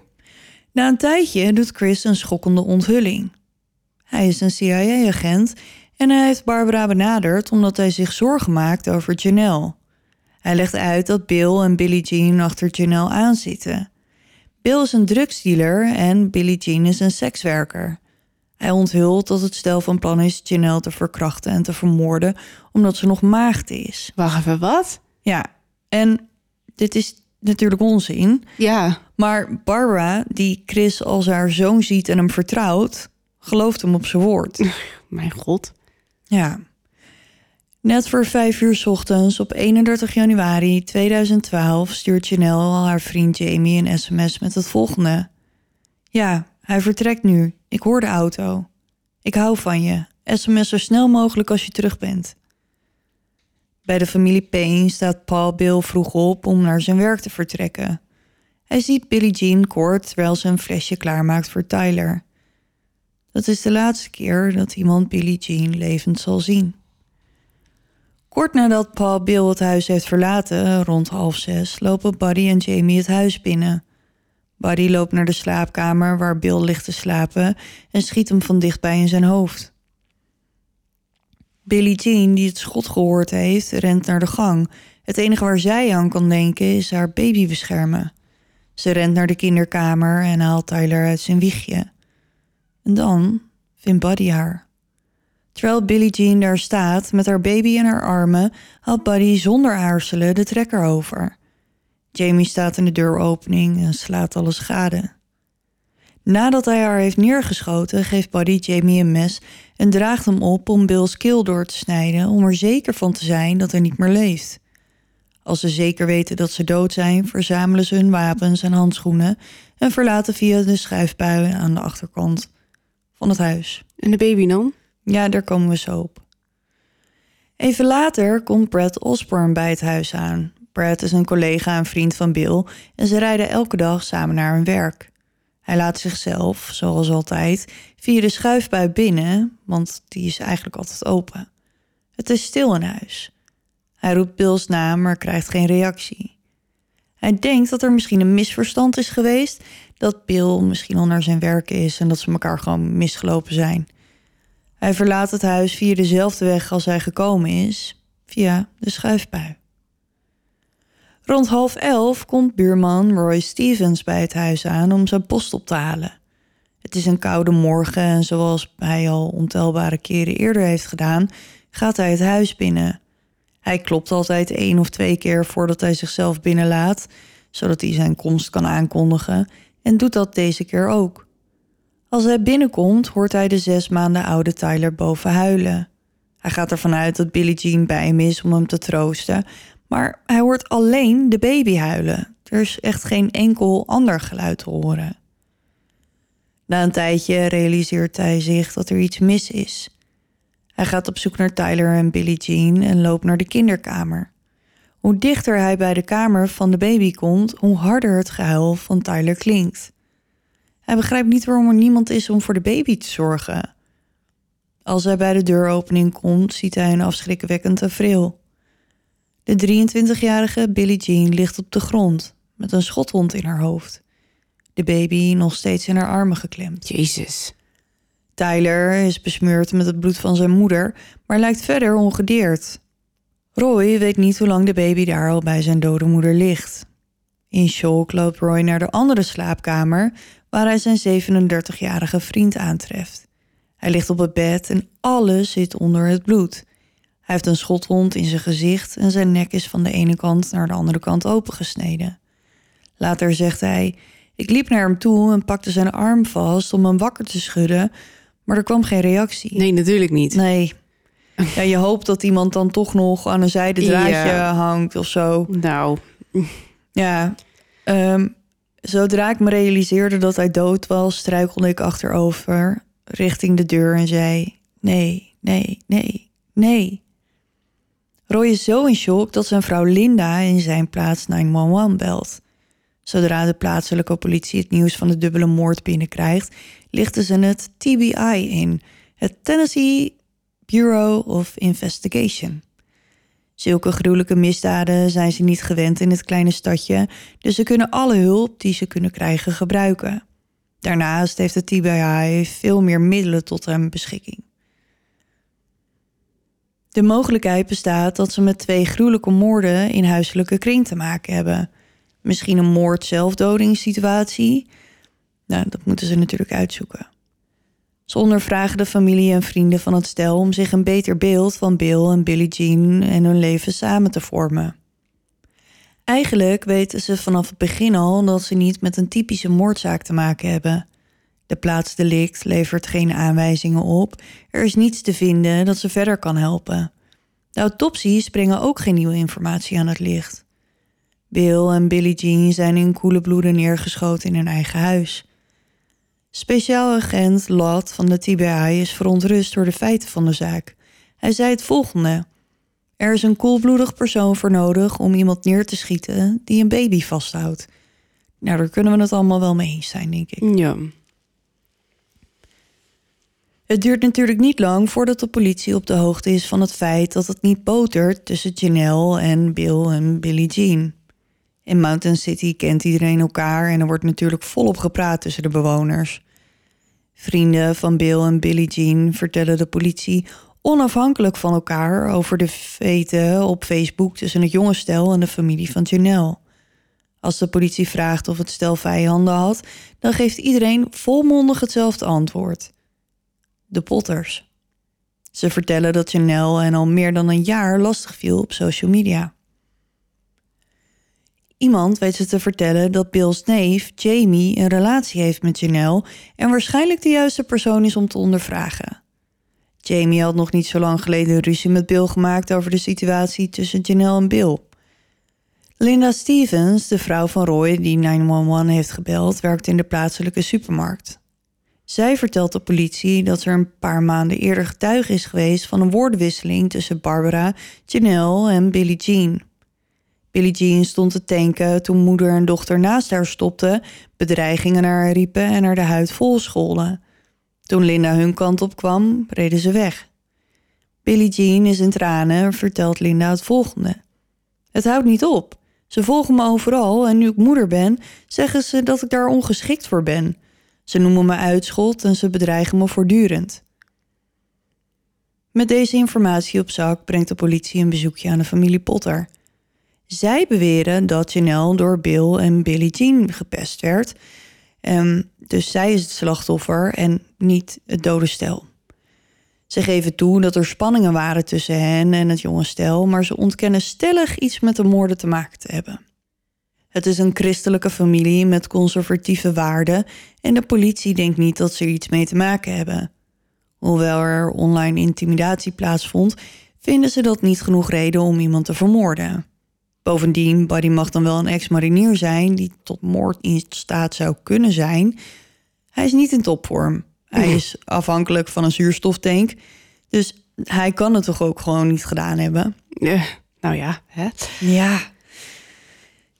Na een tijdje doet Chris een schokkende onthulling. Hij is een CIA-agent en hij heeft Barbara benaderd omdat hij zich zorgen maakt over Janelle. Hij legt uit dat Bill en Billie Jean achter Janelle aanzitten. Bill is een drugsdealer en Billie Jean is een sekswerker. Hij onthult dat het stel van plan is Janelle te verkrachten en te vermoorden omdat ze nog maagd is. Wacht even, wat? Ja, en dit is natuurlijk onzin. Ja. Maar Barbara, die Chris als haar zoon ziet en hem vertrouwt, gelooft hem op zijn woord. Mijn god. Ja. Net voor vijf uur ochtends op 31 januari 2012 stuurt Janelle al haar vriend Jamie een sms met het volgende. Ja, hij vertrekt nu. Ik hoor de auto. Ik hou van je. SMS zo snel mogelijk als je terug bent. Bij de familie Payne staat Paul Bill vroeg op om naar zijn werk te vertrekken. Hij ziet Billie Jean kort terwijl ze een flesje klaarmaakt voor Tyler. Dat is de laatste keer dat iemand Billie Jean levend zal zien. Kort nadat Paul Bill het huis heeft verlaten, rond half zes, lopen Buddy en Jamie het huis binnen. Buddy loopt naar de slaapkamer waar Bill ligt te slapen en schiet hem van dichtbij in zijn hoofd. Billie Jean, die het schot gehoord heeft, rent naar de gang. Het enige waar zij aan kan denken is haar baby beschermen. Ze rent naar de kinderkamer en haalt Tyler uit zijn wiegje. En dan vindt Buddy haar. Terwijl Billie Jean daar staat met haar baby in haar armen, haalt Buddy zonder aarzelen de trekker over. Jamie staat in de deuropening en slaat alles gade. Nadat hij haar heeft neergeschoten, geeft Buddy Jamie een mes en draagt hem op om Bill's keel door te snijden om er zeker van te zijn dat hij niet meer leeft. Als ze zeker weten dat ze dood zijn, verzamelen ze hun wapens en handschoenen en verlaten via de schuifbui aan de achterkant van het huis. En de baby dan? Ja, daar komen we zo op. Even later komt Brad Osborne bij het huis aan. Brad is een collega en vriend van Bill en ze rijden elke dag samen naar hun werk. Hij laat zichzelf, zoals altijd, via de schuifbui binnen, want die is eigenlijk altijd open. Het is stil in huis. Hij roept Bill's naam, maar krijgt geen reactie. Hij denkt dat er misschien een misverstand is geweest, dat Bill misschien al naar zijn werk is en dat ze elkaar gewoon misgelopen zijn. Hij verlaat het huis via dezelfde weg als hij gekomen is, via de schuifbui. Rond half elf komt buurman Roy Stevens bij het huis aan om zijn post op te halen. Het is een koude morgen en zoals hij al ontelbare keren eerder heeft gedaan, gaat hij het huis binnen. Hij klopt altijd één of twee keer voordat hij zichzelf binnenlaat, zodat hij zijn komst kan aankondigen, en doet dat deze keer ook. Als hij binnenkomt, hoort hij de zes maanden oude Tyler boven huilen. Hij gaat ervan uit dat Billie Jean bij hem is om hem te troosten, maar hij hoort alleen de baby huilen. Er is echt geen enkel ander geluid te horen. Na een tijdje realiseert hij zich dat er iets mis is. Hij gaat op zoek naar Tyler en Billie Jean en loopt naar de kinderkamer. Hoe dichter hij bij de kamer van de baby komt, hoe harder het gehuil van Tyler klinkt. Hij begrijpt niet waarom er niemand is om voor de baby te zorgen. Als hij bij de deuropening komt, ziet hij een afschrikwekkend tafereel. De 23-jarige Billie Jean ligt op de grond met een schotwond in haar hoofd. De baby nog steeds in haar armen geklemd. Jezus. Tyler is besmeurd met het bloed van zijn moeder, maar lijkt verder ongedeerd. Roy weet niet hoe lang de baby daar al bij zijn dode moeder ligt. In shock loopt Roy naar de andere slaapkamer, waar hij zijn 37-jarige vriend aantreft. Hij ligt op het bed en alles zit onder het bloed. Hij heeft een schotwond in zijn gezicht en zijn nek is van de ene kant naar de andere kant opengesneden. Later zegt hij: Ik liep naar hem toe en pakte zijn arm vast om hem wakker te schudden, maar er kwam geen reactie. Nee, natuurlijk niet. Nee. Ja, je hoopt dat iemand dan toch nog aan een zijde draadje Ja. hangt of zo. Nou, Ja. Ehm, zodra ik me realiseerde dat hij dood was, struikelde ik achterover richting de deur en zei: Nee, nee, nee, nee. Roy is zo in shock dat zijn vrouw Linda in zijn plaats 911 belt. Zodra de plaatselijke politie het nieuws van de dubbele moord binnenkrijgt, lichten ze het TBI in, het Tennessee Bureau of Investigation. Zulke gruwelijke misdaden zijn ze niet gewend in het kleine stadje, dus ze kunnen alle hulp die ze kunnen krijgen gebruiken. Daarnaast heeft het TBI veel meer middelen tot hun beschikking. De mogelijkheid bestaat dat ze met twee gruwelijke moorden in huiselijke kring te maken hebben. Misschien een moord-zelfdodingssituatie. Nou, dat moeten ze natuurlijk uitzoeken. Ze ondervragen de familie en vrienden van het stel om zich een beter beeld van Bill en Billie Jean en hun leven samen te vormen. Eigenlijk weten ze vanaf het begin al dat ze niet met een typische moordzaak te maken hebben. De plaatsdelict levert geen aanwijzingen op. Er is niets te vinden dat ze verder kan helpen. De autopsies brengen ook geen nieuwe informatie aan het licht. Bill en Billie Jean zijn in koele bloeden neergeschoten in hun eigen huis. Speciaal agent Lott van de TBI is verontrust door de feiten van de zaak. Hij zei het volgende. Er is een koelbloedig persoon voor nodig om iemand neer te schieten die een baby vasthoudt. Nou, daar kunnen we het allemaal wel mee eens zijn, denk ik. ja. Het duurt natuurlijk niet lang voordat de politie op de hoogte is van het feit dat het niet botert tussen Janelle en Bill en Billie Jean. In Mountain City kent iedereen elkaar en er wordt natuurlijk volop gepraat tussen de bewoners. Vrienden van Bill en Billie Jean vertellen de politie onafhankelijk van elkaar over de feiten op Facebook tussen het jonge stel en de familie van Janelle. Als de politie vraagt of het stel vijanden had, dan geeft iedereen volmondig hetzelfde antwoord. De Potters. Ze vertellen dat Janelle hen al meer dan een jaar lastig viel op social media. Iemand weet ze te vertellen dat Bill's neef, Jamie, een relatie heeft met Janelle en waarschijnlijk de juiste persoon is om te ondervragen. Jamie had nog niet zo lang geleden ruzie met Bill gemaakt over de situatie tussen Janelle en Bill. Linda Stevens, de vrouw van Roy die 911 heeft gebeld, werkt in de plaatselijke supermarkt. Zij vertelt de politie dat er een paar maanden eerder getuige is geweest van een woordenwisseling tussen Barbara, Janelle en Billie Jean. Billie Jean stond te tanken toen moeder en dochter naast haar stopten, bedreigingen naar haar riepen en haar de huid vol scholden. Toen Linda hun kant op kwam, reden ze weg. Billie Jean is in tranen en vertelt Linda het volgende. Het houdt niet op. Ze volgen me overal en nu ik moeder ben, zeggen ze dat ik daar ongeschikt voor ben. Ze noemen me uitschot en ze bedreigen me voortdurend. Met deze informatie op zak brengt de politie een bezoekje aan de familie Potter. Zij beweren dat Janelle door Bill en Billie Jean gepest werd. Um, dus zij is het slachtoffer en niet het dode stel. Ze geven toe dat er spanningen waren tussen hen en het jonge stel, maar ze ontkennen stellig iets met de moorden te maken te hebben. Het is een christelijke familie met conservatieve waarden en de politie denkt niet dat ze er iets mee te maken hebben. Hoewel er online intimidatie plaatsvond, vinden ze dat niet genoeg reden om iemand te vermoorden. Bovendien, Buddy mag dan wel een ex-marinier zijn die tot moord in staat zou kunnen zijn. Hij is niet in topvorm. Hij is afhankelijk van een zuurstoftank. Dus hij kan het toch ook gewoon niet gedaan hebben? Uh, nou ja, hè? Ja.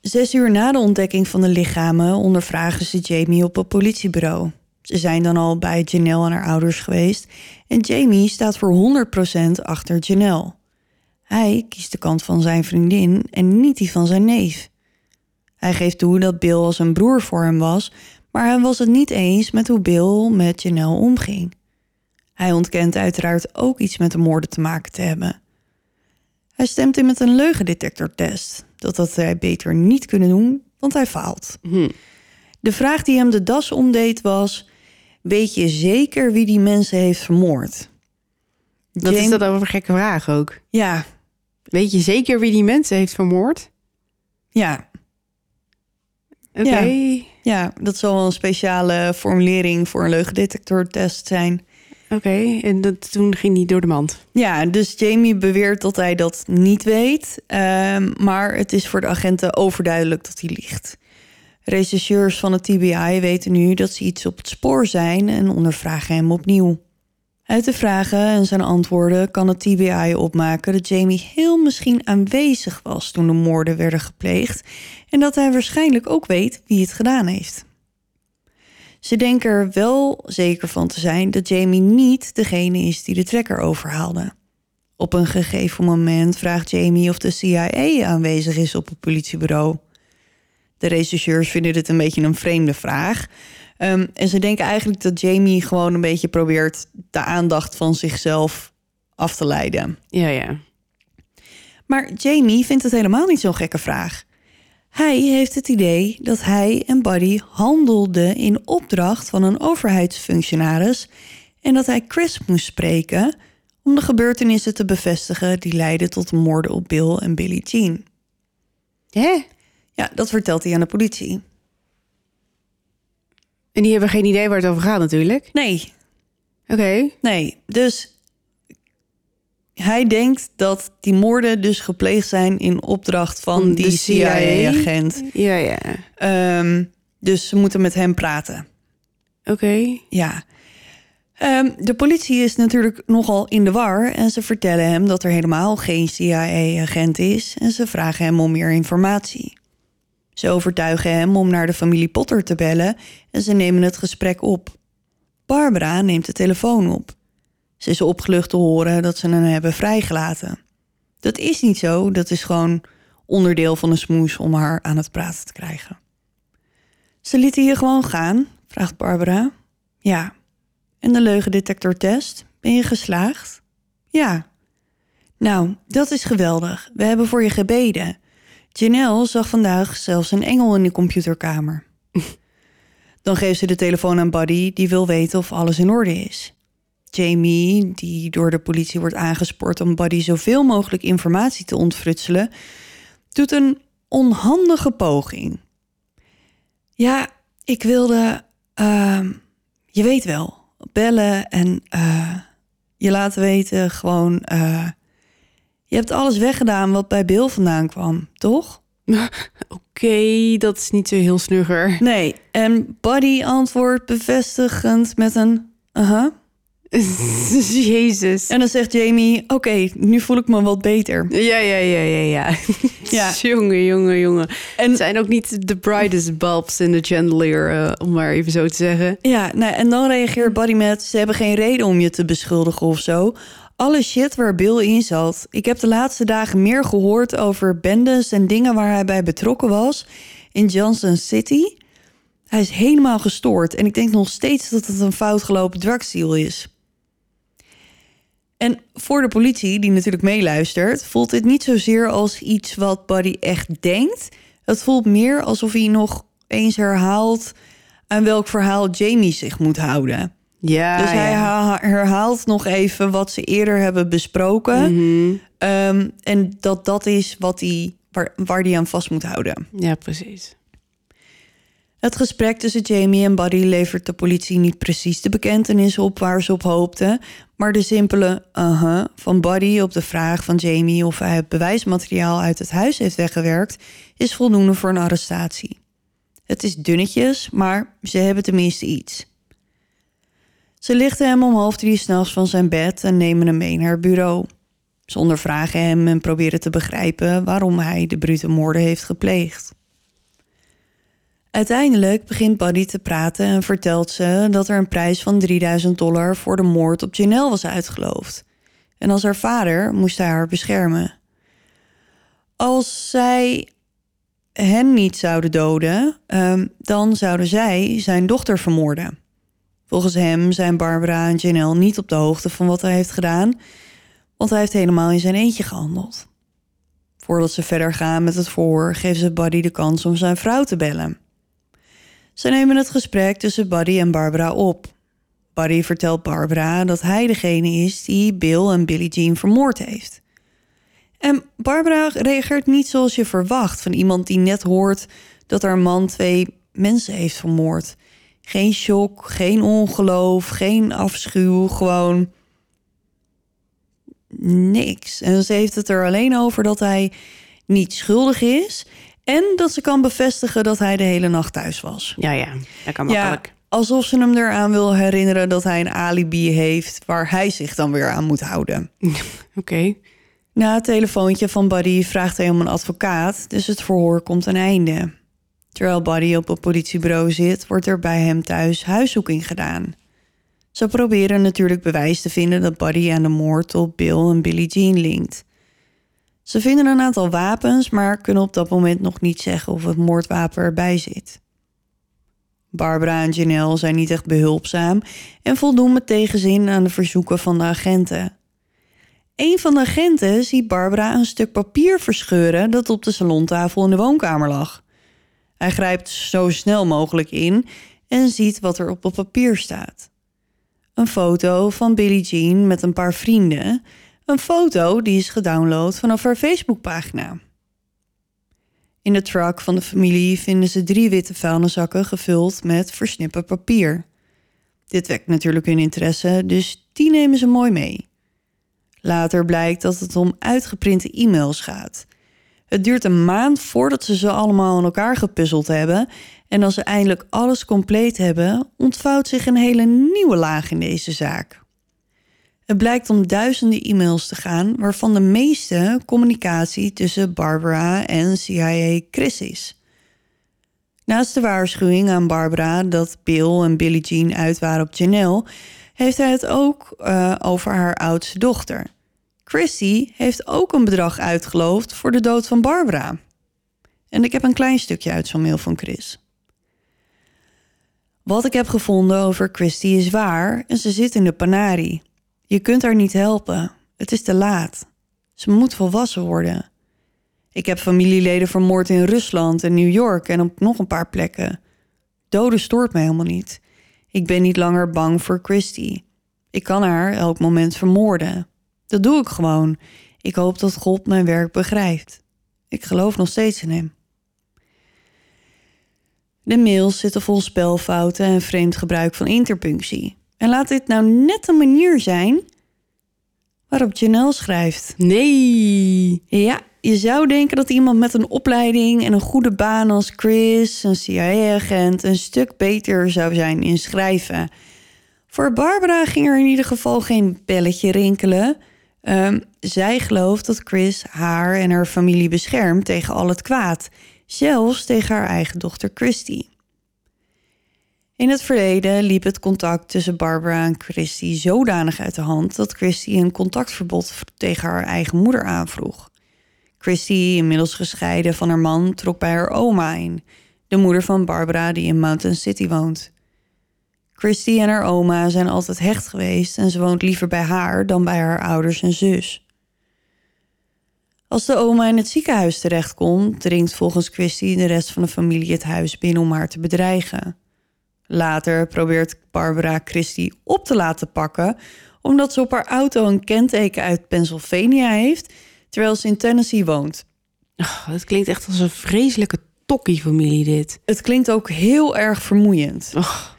Zes uur na de ontdekking van de lichamen ondervragen ze Jamie op het politiebureau. Ze zijn dan al bij Janelle en haar ouders geweest. En Jamie staat voor 100% achter Janelle. Hij kiest de kant van zijn vriendin en niet die van zijn neef. Hij geeft toe dat Bill als een broer voor hem was, maar hij was het niet eens met hoe Bill met Janelle omging. Hij ontkent uiteraard ook iets met de moorden te maken te hebben. Hij stemt in met een leugendetectortest. Dat had hij beter niet kunnen doen, want hij faalt. Hm. De vraag die hem de das omdeed was... weet je zeker wie die mensen heeft vermoord? Wat is dat over een gekke vraag ook? Ja. Weet je zeker wie die mensen heeft vermoord? Ja. Oké. Ja. ja, dat zal wel een speciale formulering voor een leugendetectortest zijn. Oké, en dat, toen ging hij door de mand. Ja, dus Jamie beweert dat hij dat niet weet. Um, maar het is voor de agenten overduidelijk dat hij liegt. Rechercheurs van het TBI weten nu dat ze iets op het spoor zijn en ondervragen hem opnieuw. Uit de vragen en zijn antwoorden kan het TBI opmaken dat Jamie heel misschien aanwezig was toen de moorden werden gepleegd en dat hij waarschijnlijk ook weet wie het gedaan heeft. Ze denken er wel zeker van te zijn dat Jamie niet degene is die de trekker overhaalde. Op een gegeven moment vraagt Jamie of de CIA aanwezig is op het politiebureau. De rechercheurs vinden dit een beetje een vreemde vraag. Um, en ze denken eigenlijk dat Jamie gewoon een beetje probeert de aandacht van zichzelf af te leiden. Ja, ja. Maar Jamie vindt het helemaal niet zo'n gekke vraag. Hij heeft het idee dat hij en Buddy handelden in opdracht van een overheidsfunctionaris en dat hij Chris moest spreken om de gebeurtenissen te bevestigen die leidden tot de moorden op Bill en Billie Jean. Hè? Ja, dat vertelt hij aan de politie. En die hebben geen idee waar het over gaat natuurlijk? Nee. Oké. Nee, dus hij denkt dat die moorden dus gepleegd zijn in opdracht van Van die CIA? CIA-agent. Ja, ja. Ehm, dus ze moeten met hem praten. Oké. Ja. Ehm, de politie is natuurlijk nogal in de war en ze vertellen hem dat er helemaal geen CIA-agent is en ze vragen hem om meer informatie. Ze overtuigen hem om naar de familie Potter te bellen en ze nemen het gesprek op. Barbara neemt de telefoon op. Ze is opgelucht te horen dat ze hem hebben vrijgelaten. Dat is niet zo, dat is gewoon onderdeel van een smoes om haar aan het praten te krijgen. Ze lieten je gewoon gaan, vraagt Barbara. Ja. En de leugendetectortest? Ben je geslaagd? Ja. Nou, dat is geweldig. We hebben voor je gebeden. Janelle zag vandaag zelfs een engel in de computerkamer. Dan geeft ze de telefoon aan Buddy, die wil weten of alles in orde is. Jamie, die door de politie wordt aangespoord om Buddy zoveel mogelijk informatie te ontfrutselen, doet een onhandige poging. Ja, ik wilde, uh, je weet wel, bellen en uh, je laten weten gewoon. Uh, je hebt alles weggedaan wat bij Bill vandaan kwam, toch? Oké, dat is niet zo heel snugger. Nee, en Buddy antwoordt bevestigend met een aha. Jezus. En dan zegt Jamie, oké, nu voel ik me wat beter. Ja, ja, ja, ja, ja. Ja. jongen, jongen, jongen. En- Het zijn ook niet de brightest bulbs in de chandelier, eh, om maar even zo te zeggen. Ja, nou, en dan reageert Buddy met, ze hebben geen reden om je te beschuldigen of zo. Alle shit waar Bill in zat. Ik heb de laatste dagen meer gehoord over bendes en dingen waar hij bij betrokken was in Johnson City. Hij is helemaal gestoord en ik denk nog steeds dat het een fout gelopen drugsdeal is. En voor de politie, die natuurlijk meeluistert, voelt dit niet zozeer als iets wat Buddy echt denkt. Het voelt meer alsof hij nog eens herhaalt aan welk verhaal Jamie zich moet houden. Ja, dus hij ja. herhaalt nog even wat ze eerder hebben besproken. Mhm. Ehm, en dat dat is wat hij, waar, waar hij aan vast moet houden. Ja, precies. Het gesprek tussen Jamie en Buddy levert de politie niet precies de bekentenis op waar ze op hoopten, maar de simpele uh van Buddy op de vraag van Jamie of hij het bewijsmateriaal uit het huis heeft weggewerkt, is voldoende voor een arrestatie. Het is dunnetjes, maar ze hebben tenminste iets. Ze lichten hem om half drie s'nachts van zijn bed en nemen hem mee naar het bureau. Ze ondervragen hem en proberen te begrijpen waarom hij de brute moorden heeft gepleegd. Uiteindelijk begint Buddy te praten en vertelt ze dat er een prijs van 3000 dollar voor de moord op Janelle was uitgeloofd. En als haar vader moest hij haar beschermen. Als zij hen niet zouden doden, ehm, dan zouden zij zijn dochter vermoorden. Volgens hem zijn Barbara en Janelle niet op de hoogte van wat hij heeft gedaan, want hij heeft helemaal in zijn eentje gehandeld. Voordat ze verder gaan met het verhoor, geven ze Buddy de kans om zijn vrouw te bellen. Ze nemen het gesprek tussen Buddy en Barbara op. Buddy vertelt Barbara dat hij degene is die Bill en Billie Jean vermoord heeft. En Barbara reageert niet zoals je verwacht van iemand die net hoort dat haar man twee mensen heeft vermoord. Geen shock, geen ongeloof, geen afschuw, gewoon niks. En ze heeft het er alleen over dat hij niet schuldig is en dat ze kan bevestigen dat hij de hele nacht thuis was. Ja, ja. Dat kan Ja, makkelijk. alsof ze hem eraan wil herinneren dat hij een alibi heeft waar hij zich dan weer aan moet houden. Oké. Na het telefoontje van Buddy vraagt hij om een advocaat, dus het verhoor komt een einde. Terwijl Buddy op het politiebureau zit, wordt er bij hem thuis huiszoeking gedaan. Ze proberen natuurlijk bewijs te vinden dat Buddy aan de moord op Bill en Billie Jean linkt. Ze vinden een aantal wapens, maar kunnen op dat moment nog niet zeggen of het moordwapen erbij zit. Barbara en Janelle zijn niet echt behulpzaam en voldoen met tegenzin aan de verzoeken van de agenten. Een van de agenten ziet Barbara een stuk papier verscheuren dat op de salontafel in de woonkamer lag. Hij grijpt zo snel mogelijk in en ziet wat er op het papier staat. Een foto van Billie Jean met een paar vrienden. Een foto die is gedownload vanaf haar Facebookpagina. In de truck van de familie vinden ze drie witte vuilniszakken gevuld met versnipperd papier. Dit wekt natuurlijk hun interesse, dus die nemen ze mooi mee. Later blijkt dat het om uitgeprinte e-mails gaat. Het duurt een maand voordat ze ze allemaal in elkaar gepuzzeld hebben. En als ze eindelijk alles compleet hebben, ontvouwt zich een hele nieuwe laag in deze zaak. Het blijkt om duizenden e-mails te gaan, waarvan de meeste communicatie tussen Barbara en CIA Chris is. Naast de waarschuwing aan Barbara dat Bill en Billie Jean uit waren op Janelle, heeft hij het ook eh, over haar oudste dochter. Christy heeft ook een bedrag uitgeloofd voor de dood van Barbara. En ik heb een klein stukje uit zo'n mail van Chris. Wat ik heb gevonden over Christy is waar en ze zit in de Panari. Je kunt haar niet helpen. Het is te laat. Ze moet volwassen worden. Ik heb familieleden vermoord in Rusland en New York en op nog een paar plekken. Doden stoort me helemaal niet. Ik ben niet langer bang voor Christy. Ik kan haar elk moment vermoorden. Dat doe ik gewoon. Ik hoop dat God mijn werk begrijpt. Ik geloof nog steeds in hem. De mails zitten vol spelfouten en vreemd gebruik van interpunctie. En laat dit nou net een manier zijn waarop Janelle schrijft. Nee. Ja, je zou denken dat iemand met een opleiding en een goede baan als Chris, een CIA-agent, een stuk beter zou zijn in schrijven. Voor Barbara ging er in ieder geval geen belletje rinkelen. Ehm, zij gelooft dat Chris haar en haar familie beschermt tegen al het kwaad, zelfs tegen haar eigen dochter Christy. In het verleden liep het contact tussen Barbara en Christy zodanig uit de hand dat Christy een contactverbod tegen haar eigen moeder aanvroeg. Christy, inmiddels gescheiden van haar man, trok bij haar oma in, de moeder van Barbara die in Mountain City woont. Christy en haar oma zijn altijd hecht geweest en ze woont liever bij haar dan bij haar ouders en zus. Als de oma in het ziekenhuis terechtkomt, dringt volgens Christy de rest van de familie het huis binnen om haar te bedreigen. Later probeert Barbara Christy op te laten pakken, omdat ze op haar auto een kenteken uit Pennsylvania heeft, terwijl ze in Tennessee woont. Oh, het klinkt echt als een vreselijke tokkie-familie dit. Het klinkt ook heel erg vermoeiend. Oh,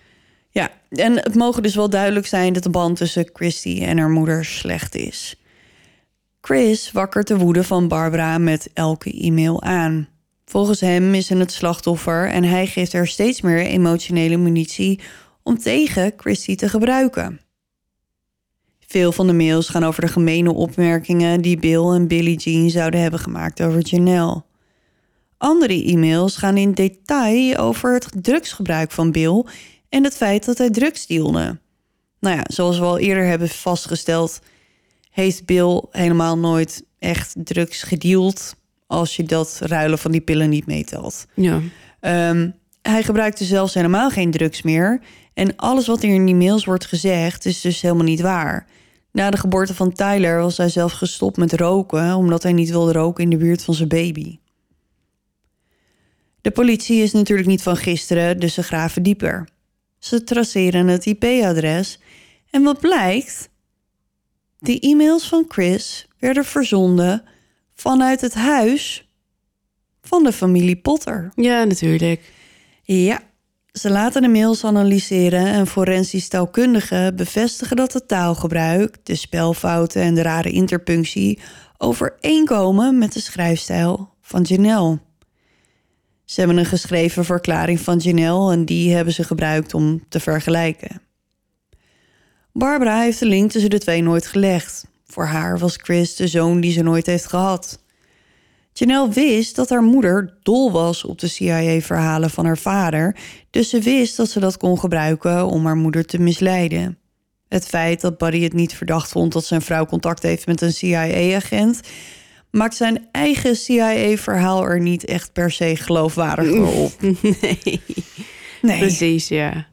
Ja, en het mogen dus wel duidelijk zijn dat de band tussen Christy en haar moeder slecht is. Chris wakkert de woede van Barbara met elke e-mail aan. Volgens hem is ze het slachtoffer en hij geeft haar steeds meer emotionele munitie om tegen Christy te gebruiken. Veel van de mails gaan over de gemene opmerkingen die Bill en Billie Jean zouden hebben gemaakt over Janelle. Andere e-mails gaan in detail over het drugsgebruik van Bill en het feit dat hij drugs dealde. Nou ja, zoals we al eerder hebben vastgesteld, heeft Bill helemaal nooit echt drugs gedeeld als je dat ruilen van die pillen niet meetelt. ja. Ehm, hij gebruikte zelfs helemaal geen drugs meer. En alles wat er in die mails wordt gezegd is dus helemaal niet waar. Na de geboorte van Tyler was hij zelf gestopt met roken... omdat hij niet wilde roken in de buurt van zijn baby. De politie is natuurlijk niet van gisteren, dus ze graven dieper. Ze traceren het IP-adres. En wat blijkt? De e-mails van Chris werden verzonden vanuit het huis van de familie Potter. ja, natuurlijk. Ja, ze laten de mails analyseren en forensisch taalkundigen bevestigen dat het taalgebruik, de spelfouten en de rare interpunctie overeenkomen met de schrijfstijl van Janelle. Ze hebben een geschreven verklaring van Janelle en die hebben ze gebruikt om te vergelijken. Barbara heeft de link tussen de twee nooit gelegd. Voor haar was Chris de zoon die ze nooit heeft gehad. Janelle wist dat haar moeder dol was op de CIA-verhalen van haar vader, dus ze wist dat ze dat kon gebruiken om haar moeder te misleiden. Het feit dat Buddy het niet verdacht vond dat zijn vrouw contact heeft met een CIA-agent, maakt zijn eigen CIA-verhaal er niet echt per se geloofwaardiger op. nee, Nee. precies, ja.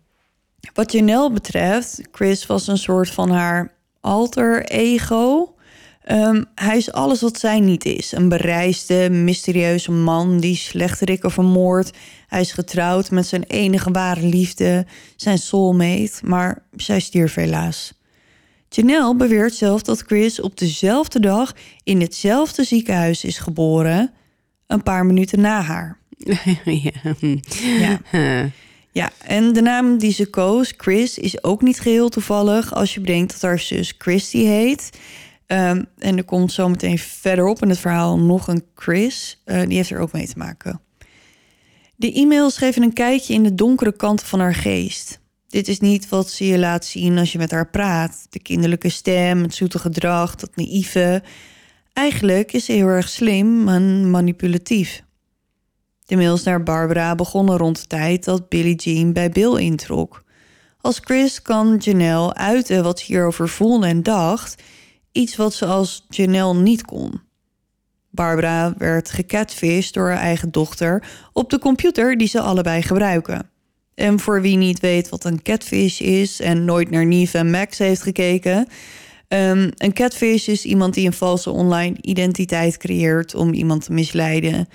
Wat Janelle betreft, Chris was een soort van haar alter ego. Ehm, hij is alles wat zij niet is. Een bereisde, mysterieuze man die slechterikken vermoordt. Hij is getrouwd met zijn enige ware liefde, zijn soulmate, maar zij stierf helaas. Janelle beweert zelf dat Chris op dezelfde dag in hetzelfde ziekenhuis is geboren, een paar minuten na haar. ja. Ja. En de naam die ze koos, Chris, is ook niet geheel toevallig als je bedenkt dat haar zus Christy heet. Ehm, en er komt zometeen verderop in het verhaal nog een Chris. Eh, die heeft er ook mee te maken. De e-mails geven een kijkje in de donkere kanten van haar geest. Dit is niet wat ze je laat zien als je met haar praat. De kinderlijke stem, het zoete gedrag, dat naïeve. Eigenlijk is ze heel erg slim en manipulatief. De mails naar Barbara begonnen rond de tijd dat Billie Jean bij Bill introk. Als Chris kan Janelle uiten wat ze hierover voelde en dacht, iets wat ze als Janelle niet kon. Barbara werd gecatfished door haar eigen dochter op de computer die ze allebei gebruiken. En voor wie niet weet wat een catfish is en nooit naar Neve en Max heeft gekeken, ehm, een catfish is iemand die een valse online identiteit creëert om iemand te misleiden.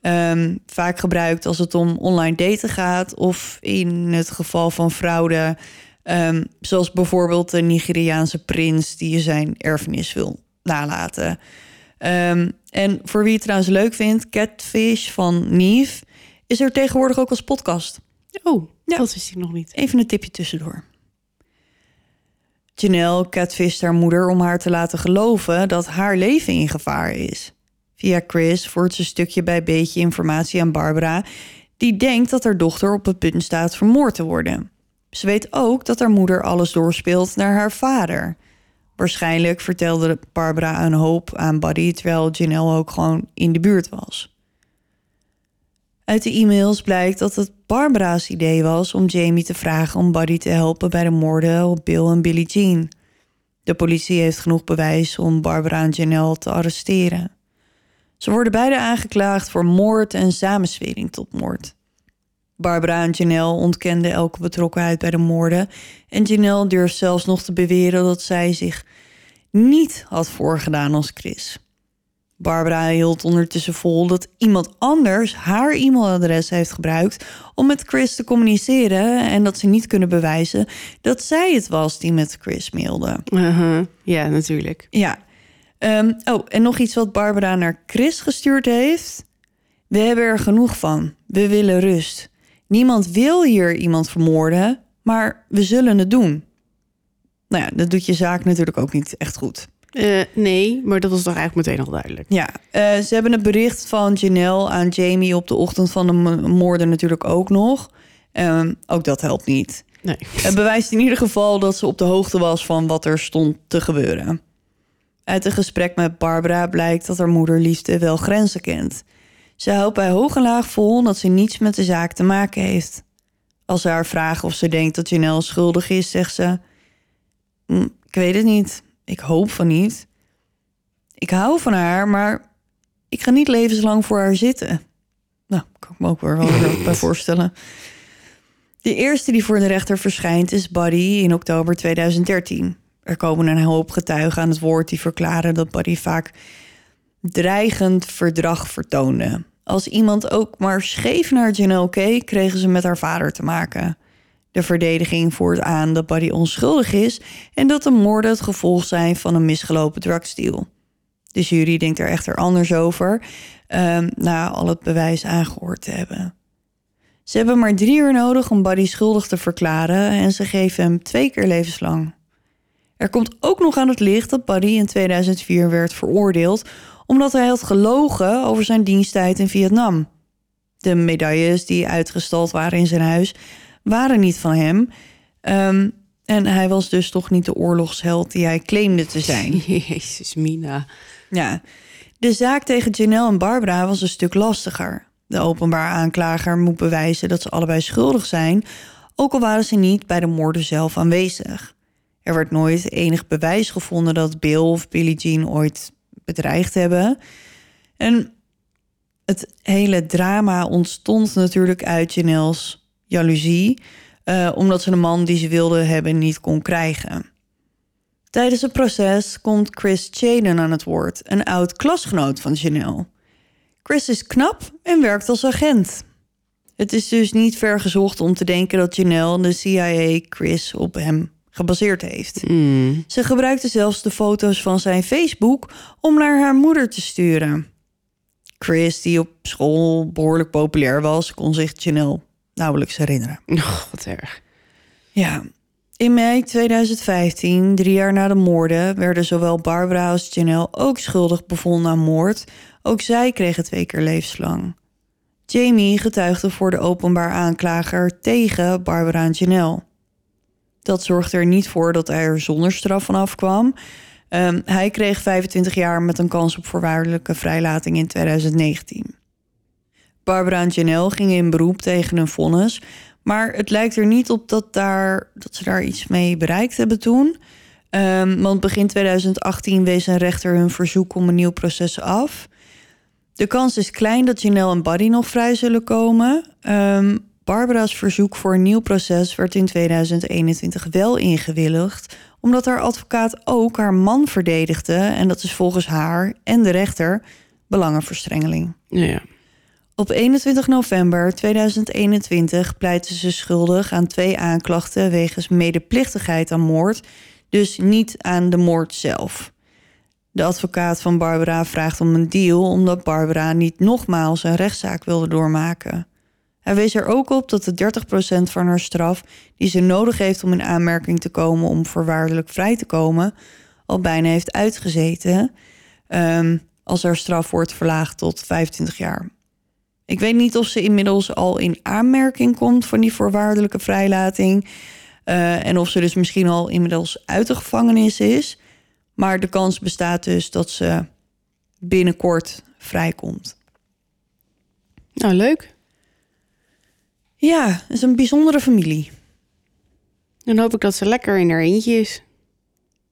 Ehm, vaak gebruikt als het om online daten gaat of in het geval van fraude, ehm, zoals bijvoorbeeld de Nigeriaanse prins die je zijn erfenis wil nalaten. En voor wie het trouwens leuk vindt, Catfish van Neve is er tegenwoordig ook als podcast. Oh, Ja. dat wist ik nog niet. Even een tipje tussendoor. Janelle catfisht haar moeder om haar te laten geloven dat haar leven in gevaar is. Via Chris voert ze een stukje bij beetje informatie aan Barbara, die denkt dat haar dochter op het punt staat vermoord te worden. Ze weet ook dat haar moeder alles doorspeelt naar haar vader. Waarschijnlijk vertelde Barbara een hoop aan Buddy, terwijl Janelle ook gewoon in de buurt was. Uit de e-mails blijkt dat het Barbara's idee was om Jamie te vragen om Buddy te helpen bij de moorden op Bill en Billie Jean. De politie heeft genoeg bewijs om Barbara en Janelle te arresteren. Ze worden beide aangeklaagd voor moord en samenswering tot moord. Barbara en Janelle ontkenden elke betrokkenheid bij de moorden. En Janelle durft zelfs nog te beweren dat zij zich niet had voorgedaan als Chris. Barbara hield ondertussen vol dat iemand anders haar e-mailadres heeft gebruikt om met Chris te communiceren en dat ze niet kunnen bewijzen dat zij het was die met Chris mailde. Uh-huh. Ja, natuurlijk. Ja. Ehm, oh, en nog iets wat Barbara naar Chris gestuurd heeft. We hebben er genoeg van. We willen rust. Niemand wil hier iemand vermoorden, maar we zullen het doen. Nou ja, dat doet je zaak natuurlijk ook niet echt goed. Uh, nee, maar dat was toch eigenlijk meteen al duidelijk. Ja, uh, ze hebben het bericht van Janelle aan Jamie op de ochtend van de moorden natuurlijk ook nog. Um, ook dat helpt niet. Nee. Het bewijst in ieder geval dat ze op de hoogte was van wat er stond te gebeuren. Uit een gesprek met Barbara blijkt dat haar moeder liefde wel grenzen kent. Ze houdt bij hoog en laag vol dat ze niets met de zaak te maken heeft. Als ze haar vragen of ze denkt dat Janelle schuldig is, zegt ze: "Hm, Ik weet het niet. Ik hoop van niet. Ik hou van haar, maar ik ga niet levenslang voor haar zitten. Nou, kan ik me ook weer wel bij voorstellen. De eerste die voor de rechter verschijnt is Buddy in oktober 2013. Er komen een hoop getuigen aan het woord die verklaren dat Buddy vaak dreigend verdrag vertoonde. Als iemand ook maar scheef naar Janelle keek, kregen ze met haar vader te maken. De verdediging voert aan dat Buddy onschuldig is en dat de moorden het gevolg zijn van een misgelopen drugsdeal. De jury denkt er echter anders over, um, na al het bewijs aangehoord te hebben. Ze hebben maar drie uur nodig om Buddy schuldig te verklaren en ze geven hem twee keer levenslang. Er komt ook nog aan het licht dat Buddy in 2004 werd veroordeeld omdat hij had gelogen over zijn diensttijd in Vietnam. De medailles die uitgestald waren in zijn huis waren niet van hem. Um, en hij was dus toch niet de oorlogsheld die hij claimde te zijn. Jezus, Mina. Ja, de zaak tegen Janelle en Barbara was een stuk lastiger. De openbaar aanklager moet bewijzen dat ze allebei schuldig zijn, ook al waren ze niet bij de moorden zelf aanwezig. Er werd nooit enig bewijs gevonden dat Bill of Billie Jean ooit bedreigd hebben. En het hele drama ontstond natuurlijk uit Janelle's jaloezie, uh, omdat ze de man die ze wilde hebben niet kon krijgen. Tijdens het proces komt Chris Chaden aan het woord, een oud klasgenoot van Janelle. Chris is knap en werkt als agent. Het is dus niet ver gezocht om te denken dat Janelle de CIA Chris op hem gebaseerd heeft. Mm. Ze gebruikte zelfs de foto's van zijn Facebook om naar haar moeder te sturen. Chris, die op school behoorlijk populair was, kon zich Janelle nauwelijks herinneren. Oh, wat erg. Ja. In mei 2015, drie jaar na de moorden, werden zowel Barbara als Janelle ook schuldig bevonden aan moord. Ook zij kregen twee keer levenslang. Jamie getuigde voor de openbaar aanklager tegen Barbara en Janelle. Dat zorgde er niet voor dat hij er zonder straf van afkwam. Um, hij kreeg 25 jaar met een kans op voorwaardelijke vrijlating in 2019. Barbara en Janelle gingen in beroep tegen een vonnis. Maar het lijkt er niet op dat, daar, dat ze daar iets mee bereikt hebben toen. Um, want begin 2018 wees een rechter hun verzoek om een nieuw proces af. De kans is klein dat Janelle en Buddy nog vrij zullen komen. Um, Barbara's verzoek voor een nieuw proces werd in 2021 wel ingewilligd, omdat haar advocaat ook haar man verdedigde. En dat is volgens haar en de rechter belangenverstrengeling. Ja. Op 21 november 2021 pleitte ze schuldig aan twee aanklachten wegens medeplichtigheid aan moord, dus niet aan de moord zelf. De advocaat van Barbara vraagt om een deal omdat Barbara niet nogmaals een rechtszaak wilde doormaken. Hij wees er ook op dat de 30% van haar straf die ze nodig heeft om in aanmerking te komen om voorwaardelijk vrij te komen, al bijna heeft uitgezeten. Um, als haar straf wordt verlaagd tot 25 jaar. Ik weet niet of ze inmiddels al in aanmerking komt van die voorwaardelijke vrijlating. Uh, en of ze dus misschien al inmiddels uit de gevangenis is. Maar de kans bestaat dus dat ze binnenkort vrijkomt. Nou, leuk. Ja, het is een bijzondere familie. Dan hoop ik dat ze lekker in haar eentje is.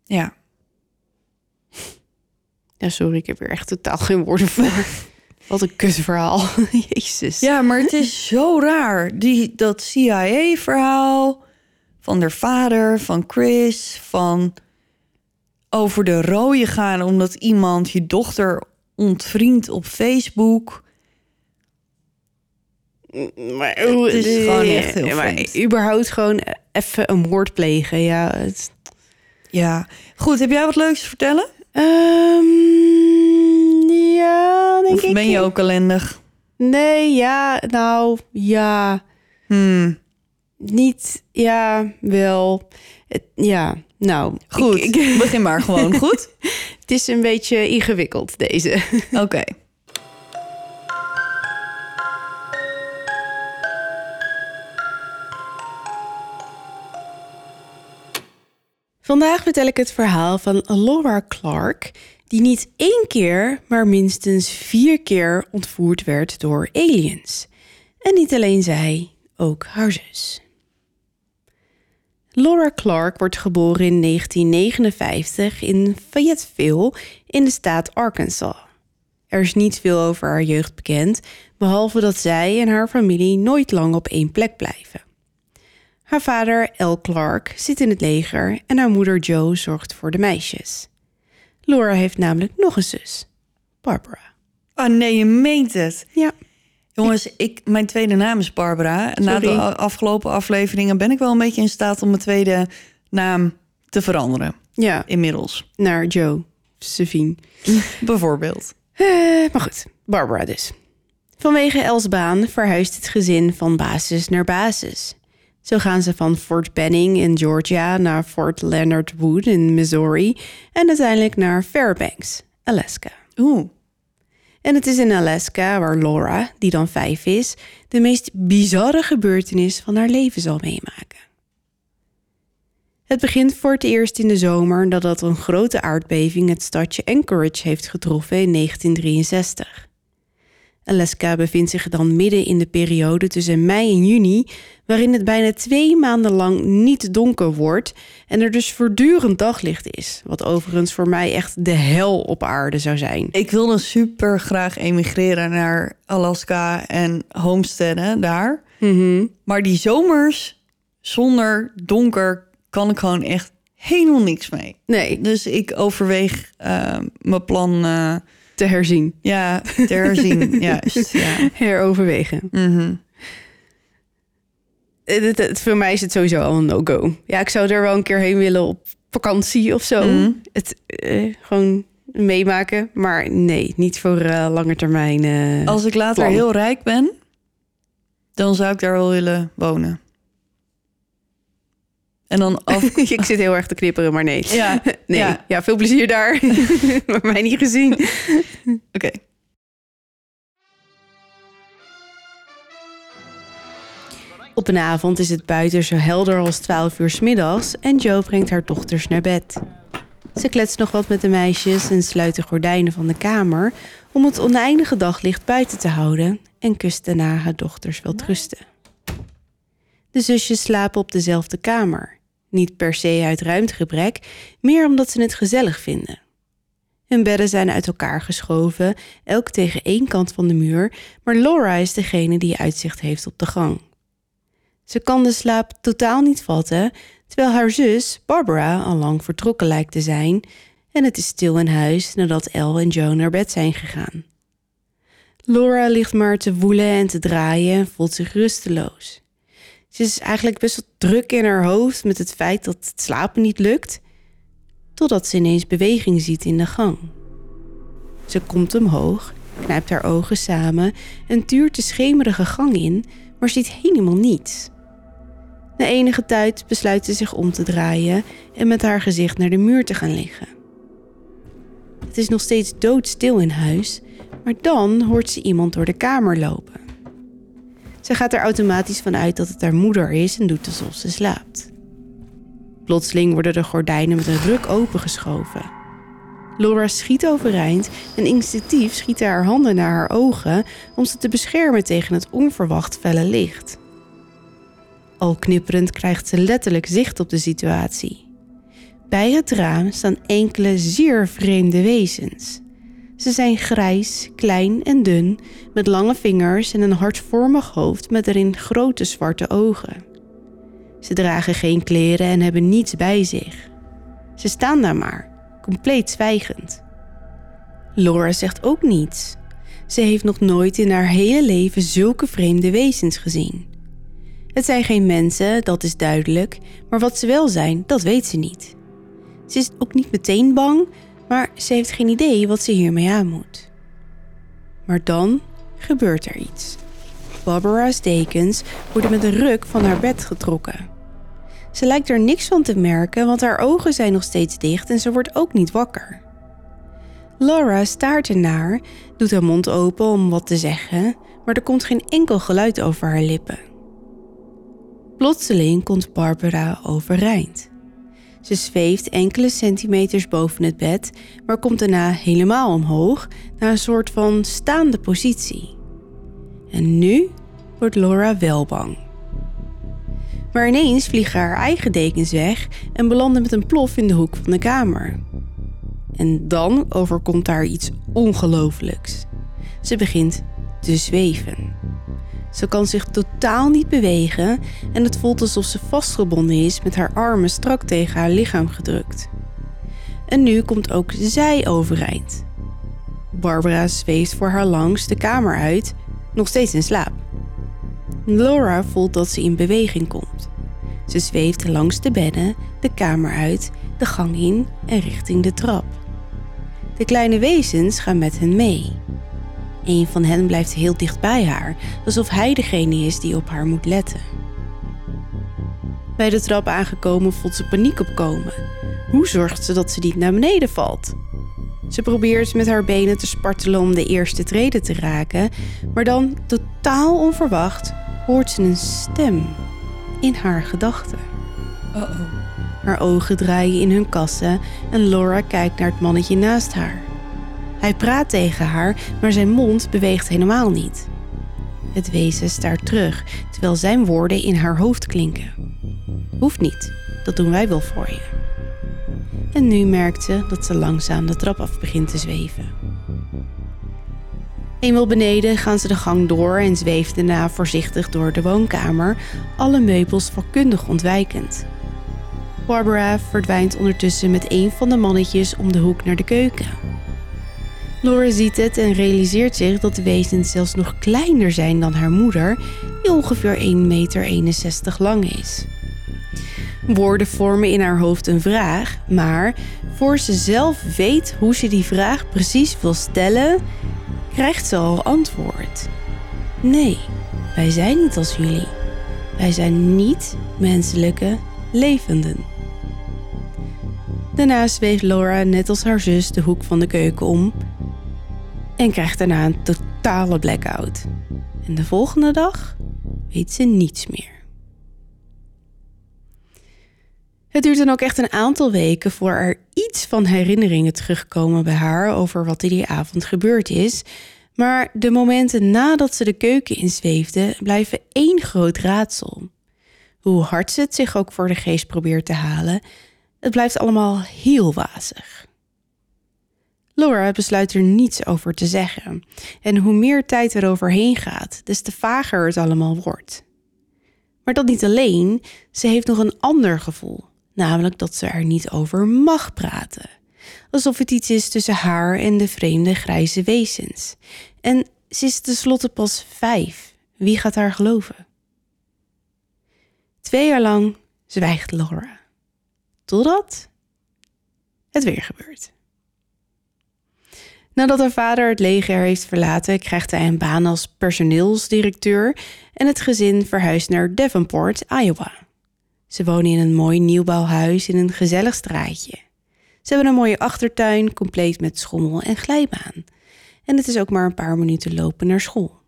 Ja. Ja, sorry, ik heb hier echt totaal geen woorden voor. Wat een kutverhaal. Jezus. Ja, maar het is zo raar. Die, dat CIA-verhaal van haar vader, van Chris, van over de rode gaan omdat iemand je dochter ontvriend op Facebook. Maar het is gewoon echt heel maar überhaupt gewoon even een moord plegen. Ja, het... ja. Goed, heb jij wat leuks te vertellen? Um, ja, denk of ik. ben je ook ellendig? Nee, ja, nou, ja. Hmm. Niet, ja, wel. Het, ja, nou. Goed, ik, ik... begin maar gewoon, goed? het is een beetje ingewikkeld, deze. Oké. Vandaag vertel ik het verhaal van Laura Clark, die niet één keer, maar minstens vier keer ontvoerd werd door aliens. En niet alleen zij, ook haar zus. Laura Clark wordt geboren in 1959 in Fayetteville in de staat Arkansas. Er is niet veel over haar jeugd bekend, behalve dat zij en haar familie nooit lang op één plek blijven. Haar vader, L. Clark, zit in het leger en haar moeder Joe zorgt voor de meisjes. Laura heeft namelijk nog een zus, Barbara. Ah oh nee, je meent het. Ja. Jongens, ik, mijn tweede naam is Barbara. En na de afgelopen afleveringen ben ik wel een beetje in staat om mijn tweede naam te veranderen. Ja. Inmiddels. Naar Joe, Savine. Bijvoorbeeld. Uh, maar goed, Barbara dus. Vanwege Els baan verhuist het gezin van basis naar basis. Zo gaan ze van Fort Benning in Georgia naar Fort Leonard Wood in Missouri en uiteindelijk naar Fairbanks, Alaska. Oeh. En het is in Alaska waar Laura, die dan vijf is, de meest bizarre gebeurtenis van haar leven zal meemaken. Het begint voor het eerst in de zomer nadat een grote aardbeving het stadje Anchorage heeft getroffen in 1963. Alaska bevindt zich dan midden in de periode tussen mei en juni, waarin het bijna twee maanden lang niet donker wordt en er dus voortdurend daglicht is. Wat overigens voor mij echt de hel op aarde zou zijn. Ik wilde super graag emigreren naar Alaska en homesteaden daar. Mhm. Maar die zomers zonder donker kan ik gewoon echt helemaal niks mee. Nee. Dus ik overweeg uh, mijn plan. Uh, te herzien. Ja, te herzien. Juist. Ja. Heroverwegen. Mm het, het, voor mij is het sowieso al een no-go. Ja, ik zou er wel een keer heen willen op vakantie of zo. Mm. Het uh, gewoon meemaken. Maar nee, niet voor uh, lange termijn. Uh, Als ik later plan. heel rijk ben, dan zou ik daar wel willen wonen. En dan af... ik zit heel erg te knipperen, maar nee. Ja, nee. ja. Ja, veel plezier daar. maar mij niet gezien. Oké. Okay. Op een avond is het buiten zo helder als 12 uur s middags en Joe brengt haar dochters naar bed. Ze kletst nog wat met de meisjes en sluit de gordijnen van de kamer om het oneindige daglicht buiten te houden en kust daarna haar dochters wel rusten. De zusjes slapen op dezelfde kamer. Niet per se uit ruimtegebrek, meer omdat ze het gezellig vinden. Hun bedden zijn uit elkaar geschoven, elk tegen één kant van de muur, maar Laura is degene die uitzicht heeft op de gang. Ze kan de slaap totaal niet vatten, terwijl haar zus, Barbara, al lang vertrokken lijkt te zijn en het is stil in huis nadat Elle en Joe naar bed zijn gegaan. Laura ligt maar te woelen en te draaien en voelt zich rusteloos. Ze is eigenlijk best wel druk in haar hoofd met het feit dat het slapen niet lukt, totdat ze ineens beweging ziet in de gang. Ze komt omhoog, knijpt haar ogen samen en tuurt de schemerige gang in, maar ziet helemaal niets. Na enige tijd besluit ze zich om te draaien en met haar gezicht naar de muur te gaan liggen. Het is nog steeds doodstil in huis, maar dan hoort ze iemand door de kamer lopen. Ze gaat er automatisch van uit dat het haar moeder is en doet alsof ze slaapt. Plotseling worden de gordijnen met een ruk opengeschoven. Laura schiet overeind en instinctief schieten haar handen naar haar ogen om ze te beschermen tegen het onverwacht felle licht. Al knipperend krijgt ze letterlijk zicht op de situatie. Bij het raam staan enkele zeer vreemde wezens. Ze zijn grijs, klein en dun, met lange vingers en een hartvormig hoofd met erin grote zwarte ogen. Ze dragen geen kleren en hebben niets bij zich. Ze staan daar maar, compleet zwijgend. Laura zegt ook niets. Ze heeft nog nooit in haar hele leven zulke vreemde wezens gezien. Het zijn geen mensen, dat is duidelijk, maar wat ze wel zijn, dat weet ze niet. Ze is ook niet meteen bang, maar ze heeft geen idee wat ze hiermee aan moet. Maar dan gebeurt er iets. Barbara's dekens worden met een ruk van haar bed getrokken. Ze lijkt er niks van te merken, want haar ogen zijn nog steeds dicht en ze wordt ook niet wakker. Laura staart ernaar, doet haar mond open om wat te zeggen, maar er komt geen enkel geluid over haar lippen. Plotseling komt Barbara overeind. Ze zweeft enkele centimeters boven het bed, maar komt daarna helemaal omhoog naar een soort van staande positie. En nu wordt Laura wel bang. Maar ineens vliegen haar eigen dekens weg en belanden met een plof in de hoek van de kamer. En dan overkomt haar iets ongelooflijks. Ze begint te zweven. Ze kan zich totaal niet bewegen en het voelt alsof ze vastgebonden is met haar armen strak tegen haar lichaam gedrukt. En nu komt ook zij overeind. Barbara zweeft voor haar langs de kamer uit, nog steeds in slaap. Laura voelt dat ze in beweging komt. Ze zweeft langs de bedden, de kamer uit, de gang in en richting de trap. De kleine wezens gaan met hen mee. Een van hen blijft heel dicht bij haar, alsof hij degene is die op haar moet letten. Bij de trap aangekomen voelt ze paniek opkomen. Hoe zorgt ze dat ze niet naar beneden valt? Ze probeert met haar benen te spartelen om de eerste trede te raken, maar dan, totaal onverwacht, hoort ze een stem in haar gedachten. Uh-oh. Haar ogen draaien in hun kassen en Laura kijkt naar het mannetje naast haar. Hij praat tegen haar, maar zijn mond beweegt helemaal niet. Het wezen staart terug, terwijl zijn woorden in haar hoofd klinken. Hoeft niet, dat doen wij wel voor je. En nu merkt ze dat ze langzaam de trap af begint te zweven. Eenmaal beneden gaan ze de gang door en zweeft daarna voorzichtig door de woonkamer, alle meubels vakkundig ontwijkend. Barbara verdwijnt ondertussen met een van de mannetjes om de hoek naar de keuken. Laura ziet het en realiseert zich dat de wezens zelfs nog kleiner zijn dan haar moeder, die ongeveer 1,61 meter lang is. Woorden vormen in haar hoofd een vraag, maar voor ze zelf weet hoe ze die vraag precies wil stellen, krijgt ze al antwoord. Nee, wij zijn niet als jullie. Wij zijn niet menselijke levenden. Daarna zweeft Laura net als haar zus de hoek van de keuken om en krijgt daarna een totale blackout. En de volgende dag weet ze niets meer. Het duurt dan ook echt een aantal weken voor er iets van herinneringen terugkomen bij haar over wat er die avond gebeurd is. Maar de momenten nadat ze de keuken inzweefde blijven één groot raadsel. Hoe hard ze het zich ook voor de geest probeert te halen, het blijft allemaal heel wazig. Laura besluit er niets over te zeggen. En hoe meer tijd er overheen gaat, des te vager het allemaal wordt. Maar dat niet alleen, ze heeft nog een ander gevoel namelijk dat ze er niet over mag praten. Alsof het iets is tussen haar en de vreemde grijze wezens. En ze is tenslotte pas vijf. Wie gaat haar geloven? Twee jaar lang zwijgt Laura. Totdat het weer gebeurt. Nadat haar vader het leger heeft verlaten, krijgt hij een baan als personeelsdirecteur en het gezin verhuist naar Devonport, Iowa. Ze wonen in een mooi nieuwbouwhuis in een gezellig straatje. Ze hebben een mooie achtertuin, compleet met schommel en glijbaan. En het is ook maar een paar minuten lopen naar school.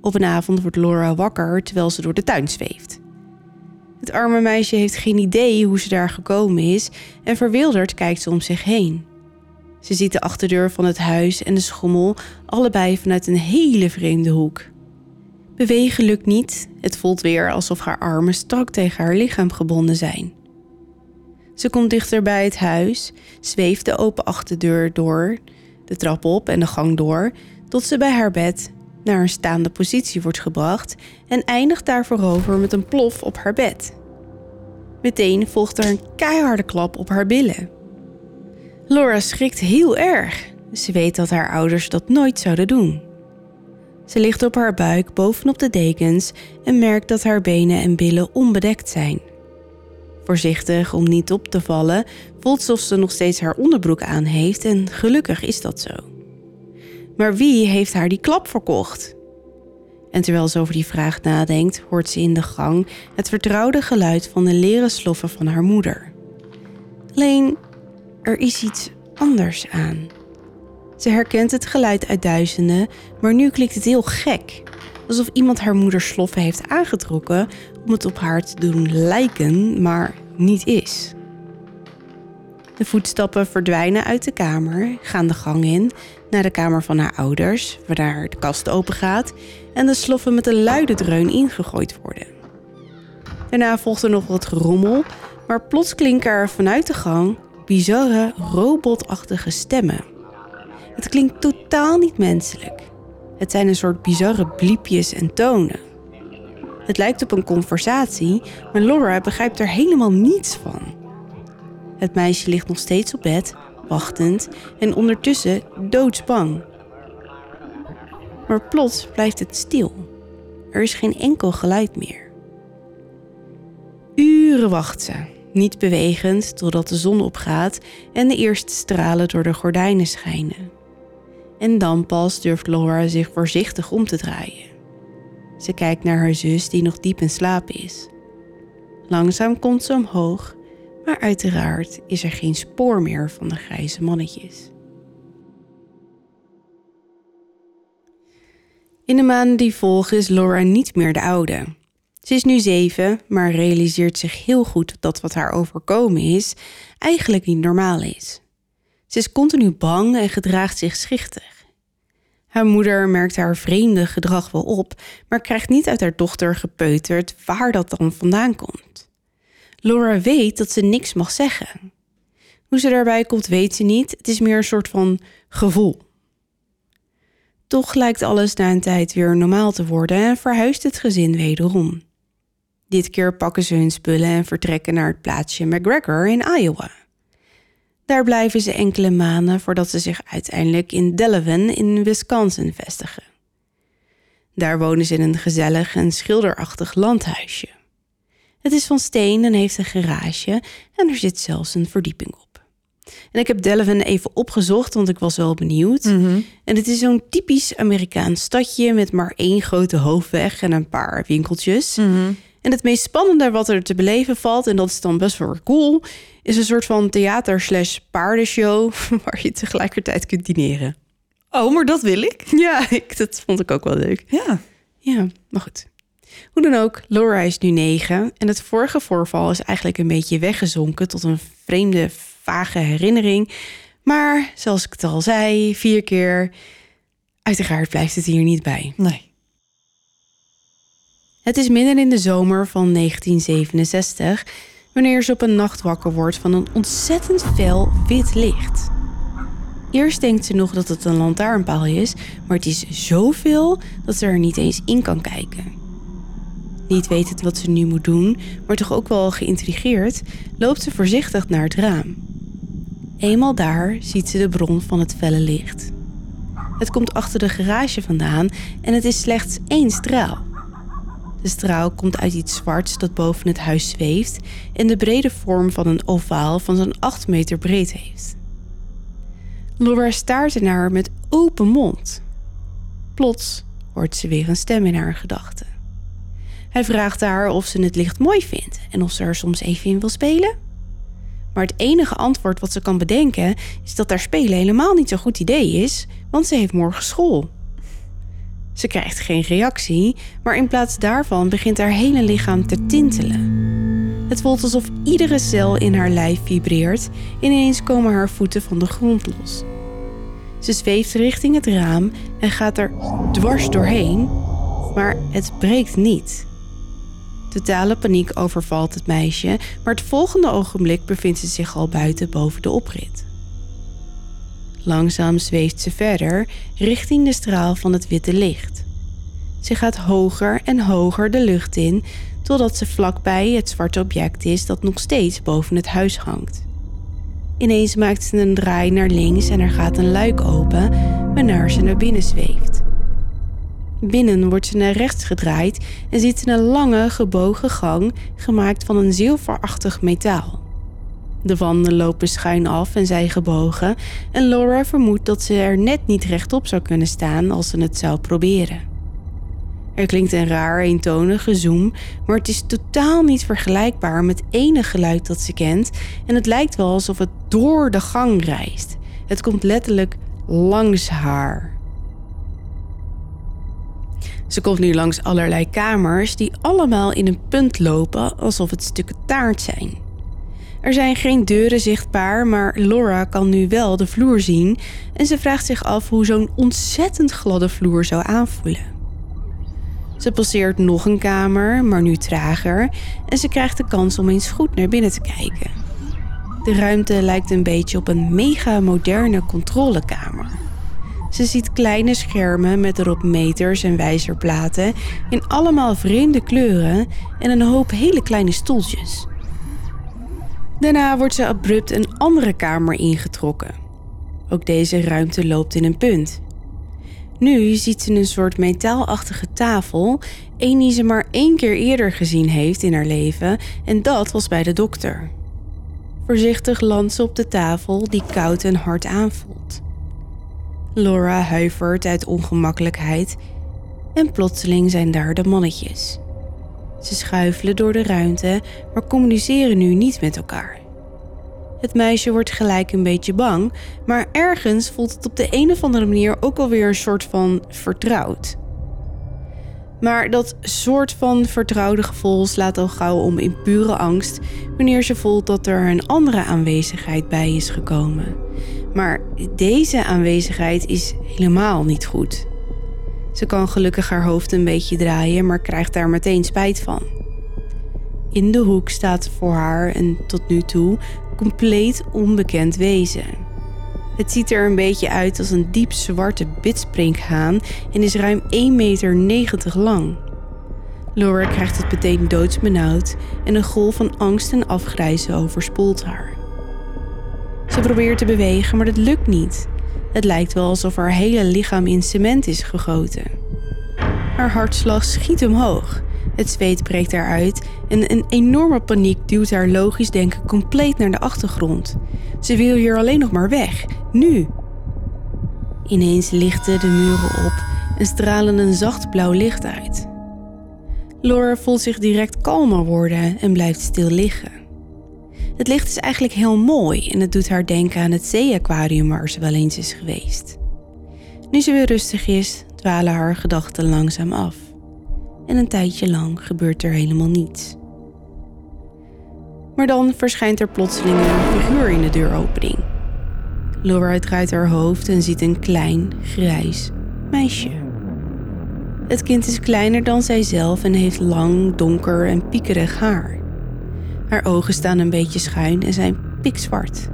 Op een avond wordt Laura wakker terwijl ze door de tuin zweeft. Het arme meisje heeft geen idee hoe ze daar gekomen is en verwilderd kijkt ze om zich heen. Ze ziet de achterdeur van het huis en de schommel allebei vanuit een hele vreemde hoek. Bewegen lukt niet. Het voelt weer alsof haar armen strak tegen haar lichaam gebonden zijn. Ze komt dichter bij het huis, zweeft de open achterdeur door, de trap op en de gang door, tot ze bij haar bed naar een staande positie wordt gebracht en eindigt daar voorover met een plof op haar bed. Meteen volgt er een keiharde klap op haar billen. Laura schrikt heel erg. Ze weet dat haar ouders dat nooit zouden doen. Ze ligt op haar buik bovenop de dekens en merkt dat haar benen en billen onbedekt zijn. Voorzichtig om niet op te vallen, voelt ze of ze nog steeds haar onderbroek aan heeft en gelukkig is dat zo. Maar wie heeft haar die klap verkocht? En terwijl ze over die vraag nadenkt, hoort ze in de gang het vertrouwde geluid van de leren sloffen van haar moeder. Alleen, er is iets anders aan. Ze herkent het geluid uit duizenden, maar nu klinkt het heel gek. Alsof iemand haar moeder sloffen heeft aangetrokken om het op haar te doen lijken, maar niet is. De voetstappen verdwijnen uit de kamer, gaan de gang in naar de kamer van haar ouders, waar de kast open gaat en de sloffen met een luide dreun ingegooid worden. Daarna volgt er nog wat gerommel, maar plots klinken er vanuit de gang bizarre, robotachtige stemmen. Het klinkt totaal niet menselijk. Het zijn een soort bizarre bliepjes en tonen. Het lijkt op een conversatie, maar Laura begrijpt er helemaal niets van. Het meisje ligt nog steeds op bed, wachtend en ondertussen doodsbang. Maar plots blijft het stil. Er is geen enkel geluid meer. Uren wacht ze, niet bewegend totdat de zon opgaat en de eerste stralen door de gordijnen schijnen. En dan pas durft Laura zich voorzichtig om te draaien. Ze kijkt naar haar zus die nog diep in slaap is. Langzaam komt ze omhoog, maar uiteraard is er geen spoor meer van de grijze mannetjes. In de maanden die volgen is Laura niet meer de oude. Ze is nu zeven, maar realiseert zich heel goed dat wat haar overkomen is eigenlijk niet normaal is. Ze is continu bang en gedraagt zich schichtig. Haar moeder merkt haar vreemde gedrag wel op, maar krijgt niet uit haar dochter gepeuterd waar dat dan vandaan komt. Laura weet dat ze niks mag zeggen. Hoe ze daarbij komt, weet ze niet. Het is meer een soort van gevoel. Toch lijkt alles na een tijd weer normaal te worden en verhuist het gezin wederom. Dit keer pakken ze hun spullen en vertrekken naar het plaatsje McGregor in Iowa. Daar blijven ze enkele maanden voordat ze zich uiteindelijk in Delavan in Wisconsin vestigen. Daar wonen ze in een gezellig en schilderachtig landhuisje. Het is van steen en heeft een garage en er zit zelfs een verdieping op. En ik heb Delavan even opgezocht, want ik was wel benieuwd. Mhm. En het is zo'n typisch Amerikaans stadje met maar één grote hoofdweg en een paar winkeltjes. Mhm. En het meest spannende wat er te beleven valt, en dat is dan best wel cool, is een soort van theater slash paardenshow waar je tegelijkertijd kunt dineren. Oh, maar dat wil ik. Ja, ik, dat vond ik ook wel leuk. Ja. Ja, maar goed. Hoe dan ook, Laura is nu negen en het vorige voorval is eigenlijk een beetje weggezonken tot een vreemde, vage herinnering. Maar zoals ik het al zei, vier keer, uiteraard blijft het hier niet bij. Nee. Het is midden in de zomer van 1967 wanneer ze op een nacht wakker wordt van een ontzettend fel wit licht. Eerst denkt ze nog dat het een lantaarnpaal is, maar het is zoveel dat ze er niet eens in kan kijken. Niet wetend wat ze nu moet doen, maar toch ook wel geïntrigeerd, loopt ze voorzichtig naar het raam. Eenmaal daar ziet ze de bron van het felle licht. Het komt achter de garage vandaan en het is slechts één straal. De straal komt uit iets zwarts dat boven het huis zweeft en de brede vorm van een ovaal van zo'n 8 meter breed heeft. Laura staart naar haar met open mond. Plots hoort ze weer een stem in haar gedachten. Hij vraagt haar of ze het licht mooi vindt en of ze er soms even in wil spelen. Maar het enige antwoord wat ze kan bedenken is dat daar spelen helemaal niet zo'n goed idee is, want ze heeft morgen school. Ze krijgt geen reactie, maar in plaats daarvan begint haar hele lichaam te tintelen. Het voelt alsof iedere cel in haar lijf vibreert en ineens komen haar voeten van de grond los. Ze zweeft richting het raam en gaat er dwars doorheen, maar het breekt niet. Totale paniek overvalt het meisje, maar het volgende ogenblik bevindt ze zich al buiten boven de oprit. Langzaam zweeft ze verder richting de straal van het witte licht. Ze gaat hoger en hoger de lucht in, totdat ze vlakbij het zwarte object is dat nog steeds boven het huis hangt. Ineens maakt ze een draai naar links en er gaat een luik open, waarna ze naar binnen zweeft. Binnen wordt ze naar rechts gedraaid en ziet ze een lange, gebogen gang gemaakt van een zilverachtig metaal. De wanden lopen schuin af en zijn gebogen en Laura vermoedt dat ze er net niet rechtop zou kunnen staan als ze het zou proberen. Er klinkt een raar, eentonige zoom, maar het is totaal niet vergelijkbaar met enig geluid dat ze kent en het lijkt wel alsof het door de gang reist. Het komt letterlijk langs haar. Ze komt nu langs allerlei kamers die allemaal in een punt lopen alsof het stukken taart zijn. Er zijn geen deuren zichtbaar, maar Laura kan nu wel de vloer zien en ze vraagt zich af hoe zo'n ontzettend gladde vloer zou aanvoelen. Ze passeert nog een kamer, maar nu trager, en ze krijgt de kans om eens goed naar binnen te kijken. De ruimte lijkt een beetje op een mega moderne controlekamer. Ze ziet kleine schermen met erop meters en wijzerplaten in allemaal vreemde kleuren en een hoop hele kleine stoeltjes. Daarna wordt ze abrupt een andere kamer ingetrokken. Ook deze ruimte loopt in een punt. Nu ziet ze een soort metaalachtige tafel, een die ze maar één keer eerder gezien heeft in haar leven, en dat was bij de dokter. Voorzichtig landt ze op de tafel die koud en hard aanvoelt. Laura huivert uit ongemakkelijkheid en plotseling zijn daar de mannetjes. Ze schuifelen door de ruimte, maar communiceren nu niet met elkaar. Het meisje wordt gelijk een beetje bang, maar ergens voelt het op de een of andere manier ook alweer een soort van vertrouwd. Maar dat soort van vertrouwde gevoel slaat al gauw om in pure angst wanneer ze voelt dat er een andere aanwezigheid bij is gekomen. Maar deze aanwezigheid is helemaal niet goed. Ze kan gelukkig haar hoofd een beetje draaien, maar krijgt daar meteen spijt van. In de hoek staat voor haar een tot nu toe compleet onbekend wezen. Het ziet er een beetje uit als een diep zwarte bitsprinkhaan en is ruim 1,90 meter lang. Laura krijgt het meteen doodsbenauwd en een golf van angst en afgrijzen overspoelt haar. Ze probeert te bewegen, maar dat lukt niet. Het lijkt wel alsof haar hele lichaam in cement is gegoten. Haar hartslag schiet omhoog het zweet breekt eruit en een enorme paniek duwt haar logisch denken compleet naar de achtergrond. Ze wil hier alleen nog maar weg, nu. Ineens lichten de muren op en stralen een zacht blauw licht uit. Laura voelt zich direct kalmer worden en blijft stil liggen. Het licht is eigenlijk heel mooi en het doet haar denken aan het zeeaquarium waar ze wel eens is geweest. Nu ze weer rustig is, dwalen haar gedachten langzaam af en een tijdje lang gebeurt er helemaal niets. Maar dan verschijnt er plotseling een figuur in de deuropening. Laura draait haar hoofd en ziet een klein, grijs meisje. Het kind is kleiner dan zijzelf en heeft lang, donker en piekerig haar. Haar ogen staan een beetje schuin en zijn pikzwart.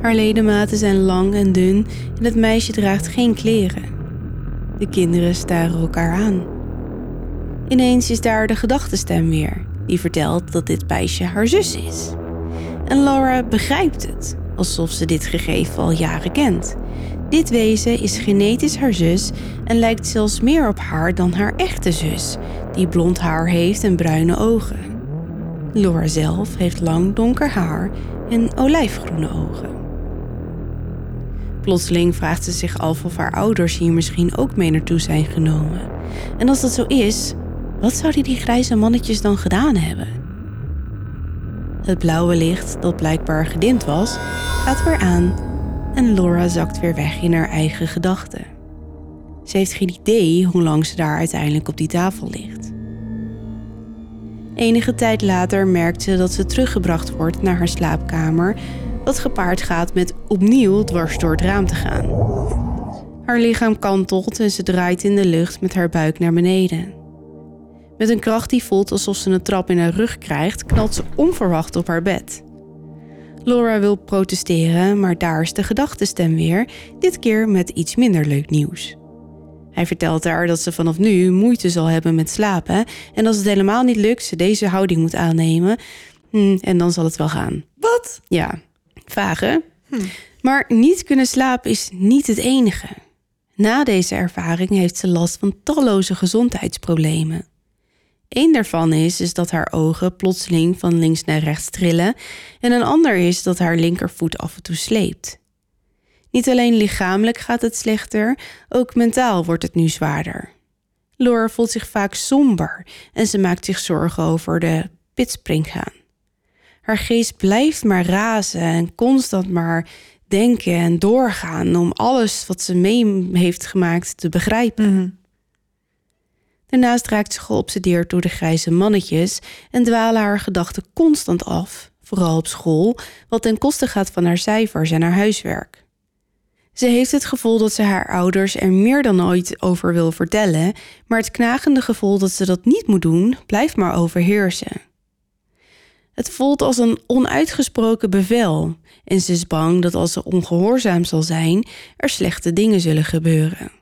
Haar ledematen zijn lang en dun en het meisje draagt geen kleren. De kinderen staren elkaar aan. Ineens is daar de gedachtenstem weer, die vertelt dat dit meisje haar zus is. En Laura begrijpt het, alsof ze dit gegeven al jaren kent. Dit wezen is genetisch haar zus en lijkt zelfs meer op haar dan haar echte zus, die blond haar heeft en bruine ogen. Laura zelf heeft lang donker haar en olijfgroene ogen. Plotseling vraagt ze zich af of haar ouders hier misschien ook mee naartoe zijn genomen. En als dat zo is, Wat zouden die grijze mannetjes dan gedaan hebben? Het blauwe licht, dat blijkbaar gedimd was, gaat weer aan en Laura zakt weer weg in haar eigen gedachten. Ze heeft geen idee hoe lang ze daar uiteindelijk op die tafel ligt. Enige tijd later merkt ze dat ze teruggebracht wordt naar haar slaapkamer, wat gepaard gaat met opnieuw dwars door het raam te gaan. Haar lichaam kantelt en ze draait in de lucht met haar buik naar beneden. Met een kracht die voelt alsof ze een trap in haar rug krijgt, knalt ze onverwacht op haar bed. Laura wil protesteren, maar daar is de gedachtestem weer, dit keer met iets minder leuk nieuws. Hij vertelt haar dat ze vanaf nu moeite zal hebben met slapen en als het helemaal niet lukt, ze deze houding moet aannemen. Hm, en dan zal het wel gaan. Wat? Ja, vage. Hm. Maar niet kunnen slapen is niet het enige. Na deze ervaring heeft ze last van talloze gezondheidsproblemen. Eén daarvan is, is dat haar ogen plotseling van links naar rechts trillen en een ander is dat haar linkervoet af en toe sleept. Niet alleen lichamelijk gaat het slechter, ook mentaal wordt het nu zwaarder. Laura voelt zich vaak somber en ze maakt zich zorgen over de pitspringgaan. Haar geest blijft maar razen en constant maar denken en doorgaan om alles wat ze mee heeft gemaakt te begrijpen. Mhm. Daarnaast raakt ze geobsedeerd door de grijze mannetjes en dwalen haar gedachten constant af, vooral op school, wat ten koste gaat van haar cijfers en haar huiswerk. Ze heeft het gevoel dat ze haar ouders er meer dan ooit over wil vertellen, maar het knagende gevoel dat ze dat niet moet doen, blijft maar overheersen. Het voelt als een onuitgesproken bevel en ze is bang dat als ze ongehoorzaam zal zijn, er slechte dingen zullen gebeuren.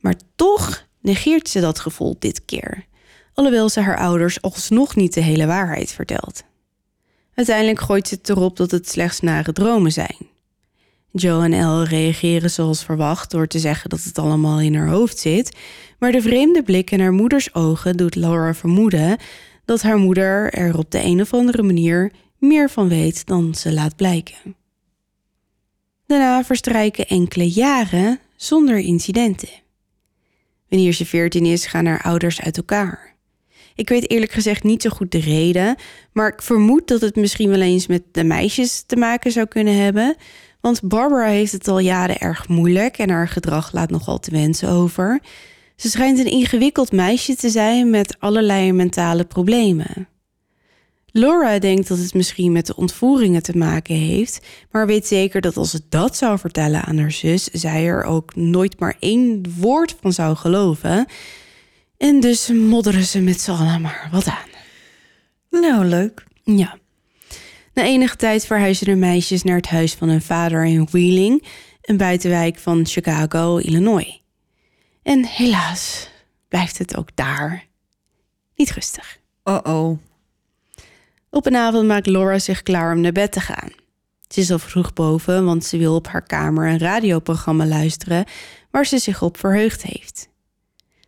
Maar toch negeert ze dat gevoel dit keer, alhoewel ze haar ouders alsnog niet de hele waarheid vertelt. Uiteindelijk gooit ze het erop dat het slechts nare dromen zijn. Joe en Elle reageren zoals verwacht door te zeggen dat het allemaal in haar hoofd zit, maar de vreemde blik in haar moeders ogen doet Laura vermoeden dat haar moeder er op de een of andere manier meer van weet dan ze laat blijken. Daarna verstrijken enkele jaren zonder incidenten. Wanneer ze veertien is, gaan haar ouders uit elkaar. Ik weet eerlijk gezegd niet zo goed de reden, maar ik vermoed dat het misschien wel eens met de meisjes te maken zou kunnen hebben. Want Barbara heeft het al jaren erg moeilijk en haar gedrag laat nogal te wensen over. Ze schijnt een ingewikkeld meisje te zijn met allerlei mentale problemen. Laura denkt dat het misschien met de ontvoeringen te maken heeft, maar weet zeker dat als ze dat zou vertellen aan haar zus, zij er ook nooit maar één woord van zou geloven. En dus modderen ze met z'n allen maar wat aan. Nou, leuk. Ja. Na enige tijd verhuizen de meisjes naar het huis van hun vader in Wheeling, een buitenwijk van Chicago, Illinois. En helaas blijft het ook daar niet rustig. Oh-oh. Op een avond maakt Laura zich klaar om naar bed te gaan. Ze is al vroeg boven, want ze wil op haar kamer een radioprogramma luisteren waar ze zich op verheugd heeft.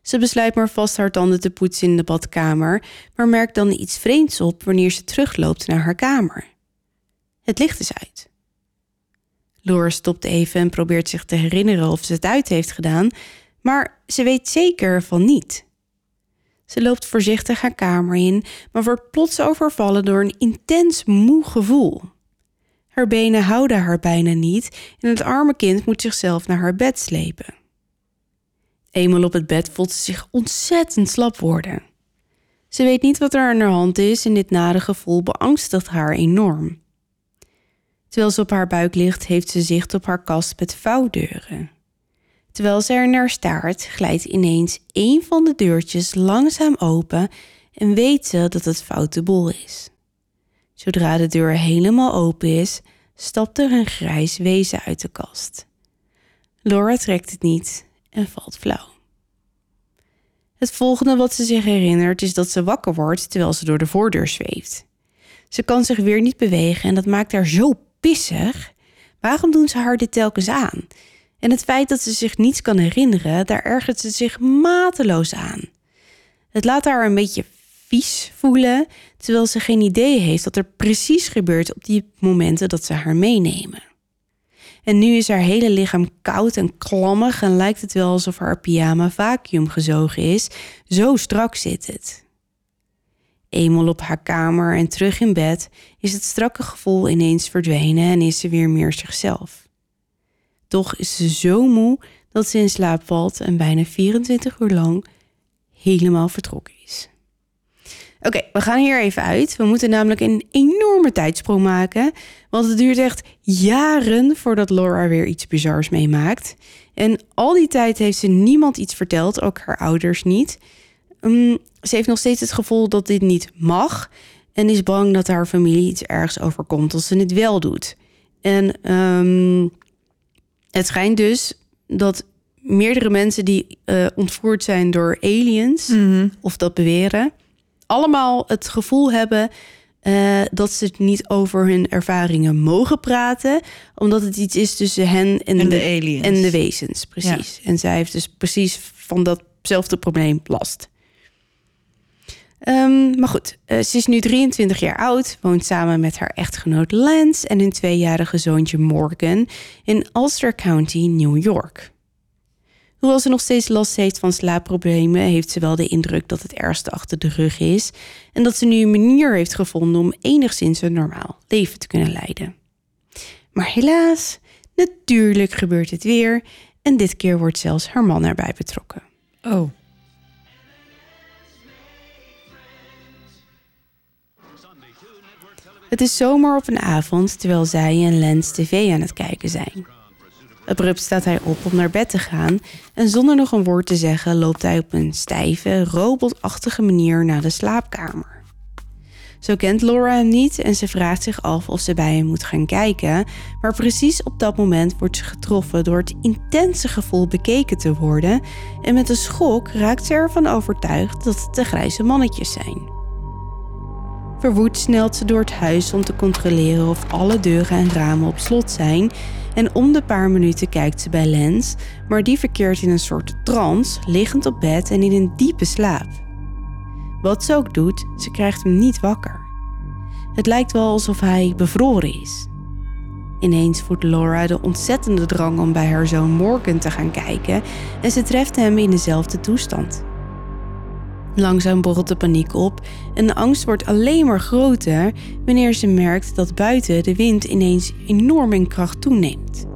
Ze besluit maar vast haar tanden te poetsen in de badkamer, maar merkt dan iets vreemds op wanneer ze terugloopt naar haar kamer. Het licht is uit. Laura stopt even en probeert zich te herinneren of ze het uit heeft gedaan, maar ze weet zeker van niet. Ze loopt voorzichtig haar kamer in, maar wordt plots overvallen door een intens moe gevoel. Haar benen houden haar bijna niet en het arme kind moet zichzelf naar haar bed slepen. Eenmaal op het bed voelt ze zich ontzettend slap worden. Ze weet niet wat er aan haar hand is en dit nare gevoel beangstigt haar enorm. Terwijl ze op haar buik ligt, heeft ze zicht op haar kast met vouwdeuren. Terwijl ze er naar staart, glijdt ineens een van de deurtjes langzaam open en weet ze dat het foute boel is. Zodra de deur helemaal open is, stapt er een grijs wezen uit de kast. Laura trekt het niet en valt flauw. Het volgende wat ze zich herinnert is dat ze wakker wordt terwijl ze door de voordeur zweeft. Ze kan zich weer niet bewegen en dat maakt haar zo Waarom doen ze haar dit telkens aan? En het feit dat ze zich niets kan herinneren, daar ergert ze zich mateloos aan. Het laat haar een beetje vies voelen, terwijl ze geen idee heeft wat er precies gebeurt op die momenten dat ze haar meenemen. En nu is haar hele lichaam koud en klammig en lijkt het wel alsof haar pyjama vacuüm gezogen is. Zo strak zit het. Eenmaal op haar kamer en terug in bed is het strakke gevoel ineens verdwenen en is ze weer meer zichzelf. Toch is ze zo moe dat ze in slaap valt en bijna 24 uur lang helemaal vertrokken is. Oké, we gaan hier even uit. We moeten namelijk een enorme tijdsprong maken. Want het duurt echt jaren voordat Laura weer iets bizars meemaakt. En al die tijd heeft ze niemand iets verteld, ook haar ouders niet. Um, ze heeft nog steeds het gevoel dat dit niet mag. En is bang dat haar familie iets ergs overkomt als ze het wel doet. En um, het schijnt dus dat meerdere mensen die uh, ontvoerd zijn door aliens, Mhm. of dat beweren, allemaal het gevoel hebben uh, dat ze het niet over hun ervaringen mogen praten, omdat het iets is tussen hen en, En de aliens. en de wezens, precies. En zij heeft dus precies van datzelfde probleem last. Um, maar goed, uh, ze is nu 23 jaar oud, woont samen met haar echtgenoot Lance en hun tweejarige zoontje Morgan in Ulster County, New York. Hoewel ze nog steeds last heeft van slaapproblemen, heeft ze wel de indruk dat het ergste achter de rug is en dat ze nu een manier heeft gevonden om enigszins een normaal leven te kunnen leiden. Maar helaas, natuurlijk gebeurt het weer en dit keer wordt zelfs haar man erbij betrokken. Oh. Het is zomer op een avond terwijl zij en Lens tv aan het kijken zijn. Abrupt staat hij op om naar bed te gaan en zonder nog een woord te zeggen loopt hij op een stijve, robotachtige manier naar de slaapkamer. Zo kent Laura hem niet en ze vraagt zich af of ze bij hem moet gaan kijken, maar precies op dat moment wordt ze getroffen door het intense gevoel bekeken te worden en met een schok raakt ze ervan overtuigd dat het de grijze mannetjes zijn. Verwoed snelt ze door het huis om te controleren of alle deuren en ramen op slot zijn. En om de paar minuten kijkt ze bij Lens, maar die verkeert in een soort trance, liggend op bed en in een diepe slaap. Wat ze ook doet, ze krijgt hem niet wakker. Het lijkt wel alsof hij bevroren is. Ineens voelt Laura de ontzettende drang om bij haar zoon Morgan te gaan kijken en ze treft hem in dezelfde toestand. Langzaam borrelt de paniek op en de angst wordt alleen maar groter wanneer ze merkt dat buiten de wind ineens enorm in kracht toeneemt.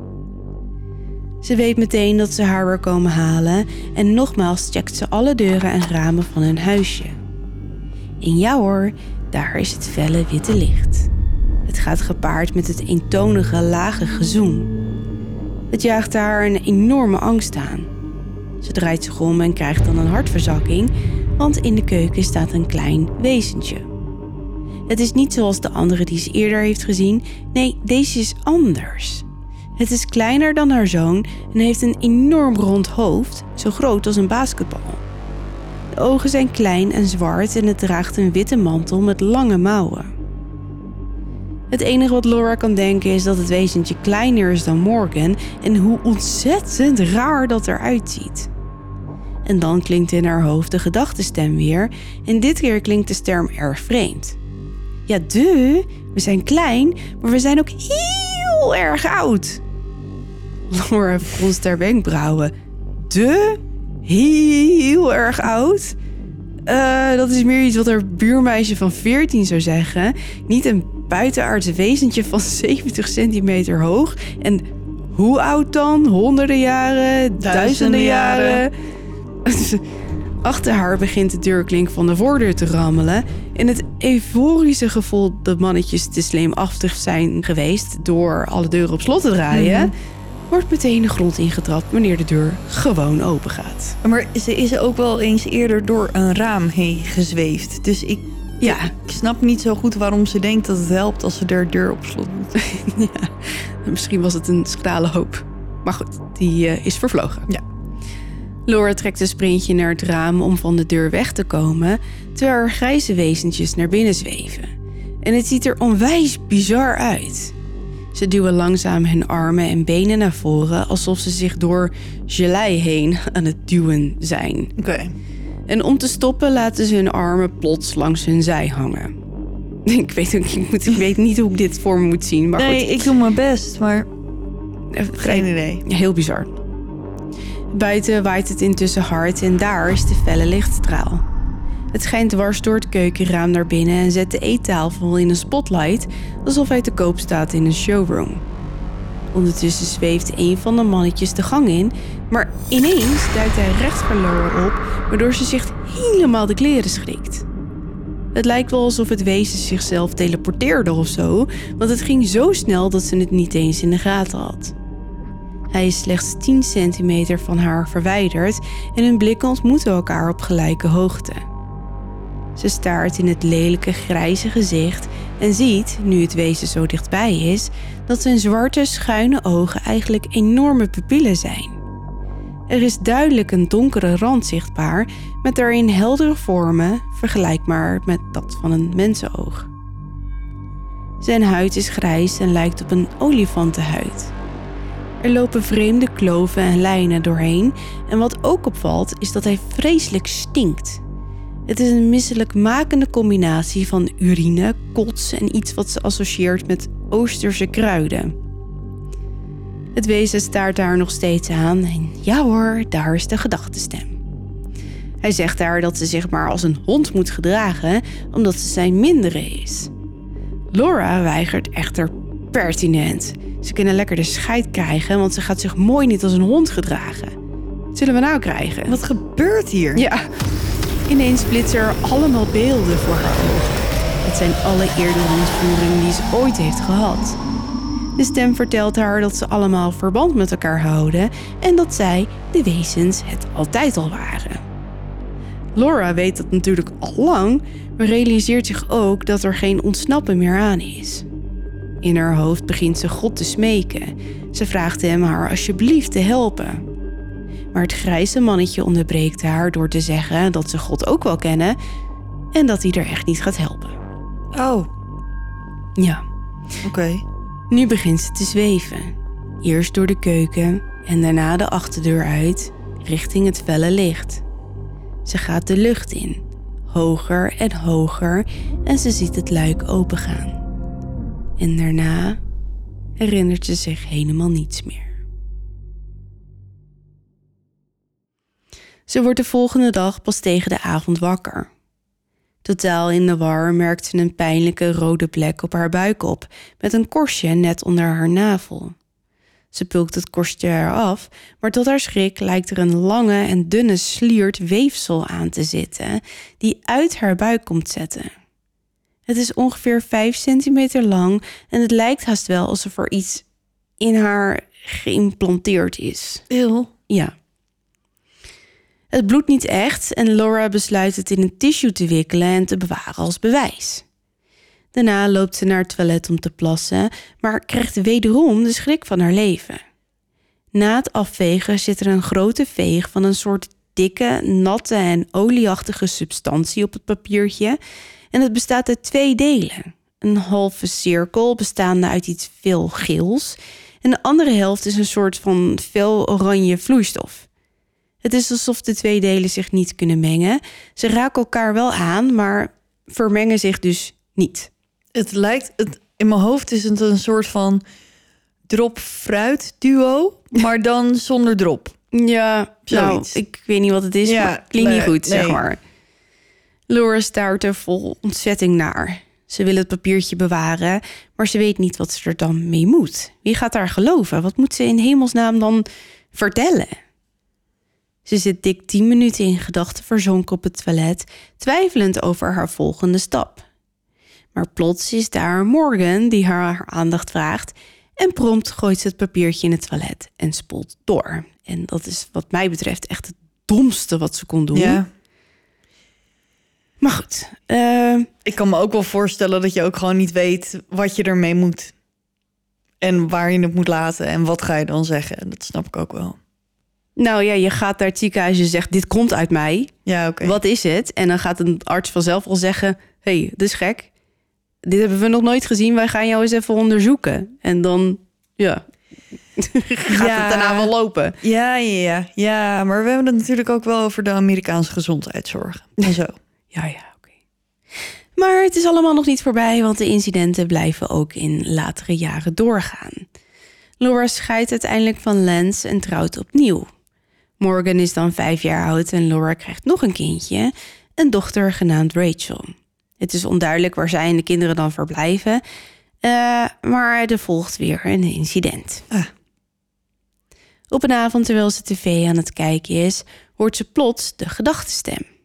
Ze weet meteen dat ze haar weer komen halen en nogmaals checkt ze alle deuren en ramen van hun huisje. En ja hoor, daar is het felle witte licht. Het gaat gepaard met het eentonige lage gezoem. Het jaagt haar een enorme angst aan. Ze draait zich om en krijgt dan een hartverzakking, want in de keuken staat een klein wezentje. Het is niet zoals de andere die ze eerder heeft gezien. Nee, deze is anders. Het is kleiner dan haar zoon en heeft een enorm rond hoofd, zo groot als een basketbal. De ogen zijn klein en zwart en het draagt een witte mantel met lange mouwen. Het enige wat Laura kan denken is dat het wezentje kleiner is dan Morgan en hoe ontzettend raar dat eruit ziet. En dan klinkt in haar hoofd de gedachtenstem weer en dit keer klinkt de stem erg vreemd. Ja, de, we zijn klein, maar we zijn ook heel erg oud. Laura fronst haar wenkbrauwen. De, heel erg oud? Uh, dat is meer iets wat haar buurmeisje van 14 zou zeggen. Niet een buitenaardse wezentje van 70 centimeter hoog. En hoe oud dan? Honderden jaren? Duizenden, duizenden jaren? Achter haar begint de deurklink van de voordeur te rammelen. En het euforische gevoel dat mannetjes te slimachtig zijn geweest door alle deuren op slot te draaien, mm -hmm. wordt meteen de grond ingetrapt wanneer de deur gewoon open gaat. Maar ze is ook wel eens eerder door een raam heen gezweefd. Dus ik, ja. ik snap niet zo goed waarom ze denkt dat het helpt als ze de deur op slot doet. ja, misschien was het een schrale hoop. Maar goed, die uh, is vervlogen. Ja. Laura trekt een sprintje naar het raam om van de deur weg te komen, terwijl er grijze wezentjes naar binnen zweven. En het ziet er onwijs bizar uit. Ze duwen langzaam hun armen en benen naar voren alsof ze zich door gelei heen aan het duwen zijn. Oké. Okay. En om te stoppen laten ze hun armen plots langs hun zij hangen. Ik weet, ook, ik, moet, ik weet niet hoe ik dit voor me moet zien. Maar nee, goed. ik doe mijn best, maar Eh, Geen idee. Heel bizar. Buiten waait het intussen hard en daar is de felle lichtstraal. Het schijnt dwars door het keukenraam naar binnen en zet de eettafel in een spotlight alsof hij te koop staat in een showroom. Ondertussen zweeft een van de mannetjes de gang in, maar ineens duikt hij recht voor Laura op, waardoor ze zich helemaal de kleren schrikt. Het lijkt wel alsof het wezen zichzelf teleporteerde of zo, want het ging zo snel dat ze het niet eens in de gaten had. Hij is slechts 10 centimeter van haar verwijderd en hun blikken ontmoeten elkaar op gelijke hoogte. Ze staart in het lelijke grijze gezicht en ziet, nu het wezen zo dichtbij is, dat zijn zwarte schuine ogen eigenlijk enorme pupillen zijn. Er is duidelijk een donkere rand zichtbaar, met daarin heldere vormen, vergelijkbaar met dat van een mensenoog. Zijn huid is grijs en lijkt op een olifantenhuid. Er lopen vreemde kloven en lijnen doorheen en wat ook opvalt is dat hij vreselijk stinkt. Het is een misselijkmakende combinatie van urine, kots en iets wat ze associeert met Oosterse kruiden. Het wezen staart haar nog steeds aan en ja hoor, daar is de gedachtestem. Hij zegt haar dat ze zich maar als een hond moet gedragen omdat ze zijn mindere is. Laura weigert echter pertinent. Ze kunnen lekker de scheid krijgen, want ze gaat zich mooi niet als een hond gedragen. Wat zullen we nou krijgen? Wat gebeurt hier? Ja, ineens flitsen er allemaal beelden voor haar ogen. Het zijn alle eerdere ontvoeringen die ze ooit heeft gehad. De stem vertelt haar dat ze allemaal verband met elkaar houden en dat zij, de wezens, het altijd al waren. Laura weet dat natuurlijk al lang, maar realiseert zich ook dat er geen ontsnappen meer aan is. In haar hoofd begint ze God te smeken. Ze vraagt hem haar alsjeblieft te helpen. Maar het grijze mannetje onderbreekt haar door te zeggen dat ze God ook wel kennen en dat hij er echt niet gaat helpen. Oh, Ja, oké. nu begint ze te zweven. Eerst door de keuken en daarna de achterdeur uit, richting het felle licht. Ze gaat de lucht in, hoger en hoger, en ze ziet het luik opengaan. En daarna herinnert ze zich helemaal niets meer. Ze wordt de volgende dag pas tegen de avond wakker. Totaal in de war merkt ze een pijnlijke rode plek op haar buik op, met een korstje net onder haar navel. Ze pulkt het korstje eraf, maar tot haar schrik lijkt er een lange en dunne sliert weefsel aan te zitten, die uit haar buik komt zetten. Het is ongeveer 5 centimeter lang en het lijkt haast wel alsof er iets in haar geïmplanteerd is. Eeuw. Ja. Het bloedt niet echt en Laura besluit het in een tissue te wikkelen en te bewaren als bewijs. Daarna loopt ze naar het toilet om te plassen, maar krijgt wederom de schrik van haar leven. Na het afvegen zit er een grote veeg van een soort dikke, natte en olieachtige substantie op het papiertje en het bestaat uit twee delen. Een halve cirkel bestaande uit iets veel geels en de andere helft is een soort van fel oranje vloeistof. Het is alsof de twee delen zich niet kunnen mengen. Ze raken elkaar wel aan, maar vermengen zich dus niet. Het lijkt, het, in mijn hoofd is het een soort van drop-fruit duo, maar dan zonder drop. Ja, nou, ik weet niet wat het is, Ja, maar het klinkt niet nee, goed, zeg maar. Laura staart er vol ontzetting naar. Ze wil het papiertje bewaren, maar ze weet niet wat ze er dan mee moet. Wie gaat haar geloven? Wat moet ze in hemelsnaam dan vertellen? Ze zit dik tien minuten in gedachten verzonken op het toilet, twijfelend over haar volgende stap. Maar plots is daar Morgan die haar, aandacht vraagt en prompt gooit ze het papiertje in het toilet en spoelt door. En dat is wat mij betreft echt het domste wat ze kon doen. Ja. Maar goed, eh, Ik kan me ook wel voorstellen dat je ook gewoon niet weet wat je ermee moet. En waar je het moet laten en wat ga je dan zeggen. Dat snap ik ook wel. nou ja, je gaat naar het ziekenhuis en zegt dit komt uit mij. Ja, oké. Wat is het? En dan gaat een arts vanzelf wel zeggen, hey, dit is gek. Dit hebben we nog nooit gezien. Wij gaan jou eens even onderzoeken. En dan, ja, gaat Ja. het daarna wel lopen. Ja, ja, ja, ja. Maar we hebben het natuurlijk ook wel over de Amerikaanse gezondheidszorg. En zo. Ja, ja, oké. Maar het is allemaal nog niet voorbij, want de incidenten blijven ook in latere jaren doorgaan. Laura scheidt uiteindelijk van Lance en trouwt opnieuw. Morgan is dan vijf jaar oud en Laura krijgt nog een kindje, een dochter genaamd Rachel. Het is onduidelijk waar zij en de kinderen dan verblijven, uh, maar er volgt weer een incident. Ah. Op een avond terwijl ze tv aan het kijken is, hoort ze plots de gedachtenstem.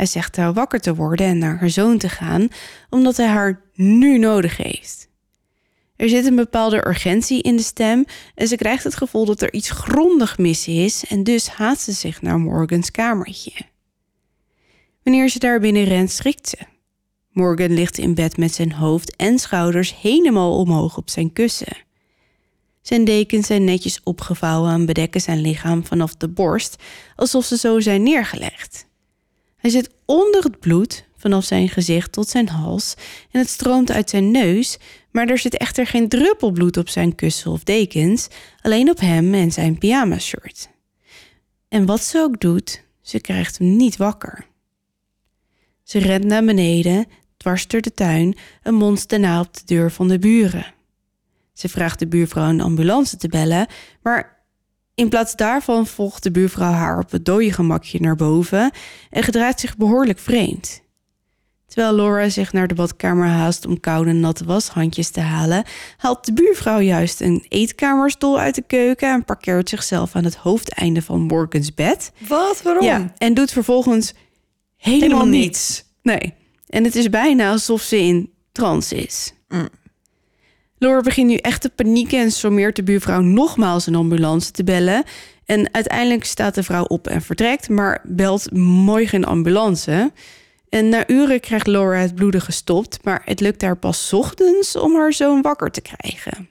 Hij zegt haar wakker te worden en naar haar zoon te gaan, omdat hij haar nu nodig heeft. Er zit een bepaalde urgentie in de stem en ze krijgt het gevoel dat er iets grondig mis is en dus haast ze zich naar Morgans kamertje. Wanneer ze daar binnen rent, schrikt ze. Morgan ligt in bed met zijn hoofd en schouders helemaal omhoog op zijn kussen. Zijn dekens zijn netjes opgevouwen en bedekken zijn lichaam vanaf de borst, alsof ze zo zijn neergelegd. Hij zit onder het bloed, vanaf zijn gezicht tot zijn hals, en het stroomt uit zijn neus, maar er zit echter geen druppel bloed op zijn kussen of dekens, alleen op hem en zijn pyjama-shirt. En wat ze ook doet, ze krijgt hem niet wakker. Ze rent naar beneden, dwars door de tuin, een monster daarna op de deur van de buren. Ze vraagt de buurvrouw een ambulance te bellen, maar in plaats daarvan volgt de buurvrouw haar op het dode gemakje naar boven en gedraait zich behoorlijk vreemd. Terwijl Laura zich naar de badkamer haast om koude natte washandjes te halen, haalt de buurvrouw juist een eetkamerstoel uit de keuken en parkeert zichzelf aan het hoofdeinde van Morgans bed. Wat? Waarom? Ja, en doet vervolgens helemaal, Helemaal niets. Nee. En het is bijna alsof ze in trance is. Mm. Laura begint nu echt te panieken en sommeert de buurvrouw nogmaals een ambulance te bellen. En uiteindelijk staat de vrouw op en vertrekt, maar belt mooi geen ambulance. En na uren krijgt Laura het bloeden gestopt, maar het lukt haar pas ochtends om haar zoon wakker te krijgen.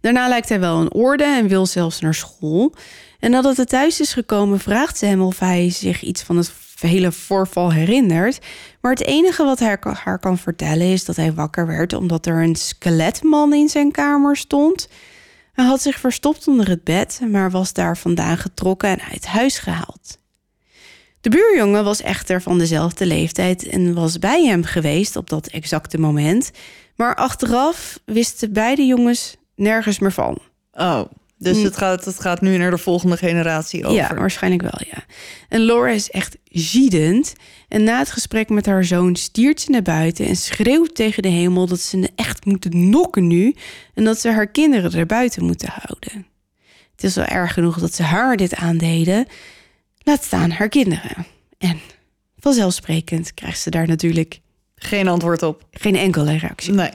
Daarna lijkt hij wel in orde en wil zelfs naar school. En nadat hij thuis is gekomen, vraagt ze hem of hij zich iets van het hele voorval herinnert. Maar het enige wat hij haar kan vertellen is dat hij wakker werd omdat er een skeletman in zijn kamer stond. Hij had zich verstopt onder het bed, maar was daar vandaan getrokken en uit huis gehaald. De buurjongen was echter van dezelfde leeftijd en was bij hem geweest op dat exacte moment. Maar achteraf wisten beide jongens nergens meer van. Oh, dus het gaat, het gaat nu naar de volgende generatie over. Ja, waarschijnlijk wel, ja. En Laura is echt ziedend. En na het gesprek met haar zoon stiert ze naar buiten en schreeuwt tegen de hemel dat ze echt moeten nokken nu en dat ze haar kinderen er buiten moeten houden. Het is wel erg genoeg dat ze haar dit aandeden, laat staan haar kinderen. En vanzelfsprekend krijgt ze daar natuurlijk Geen antwoord op. geen enkele reactie. Nee.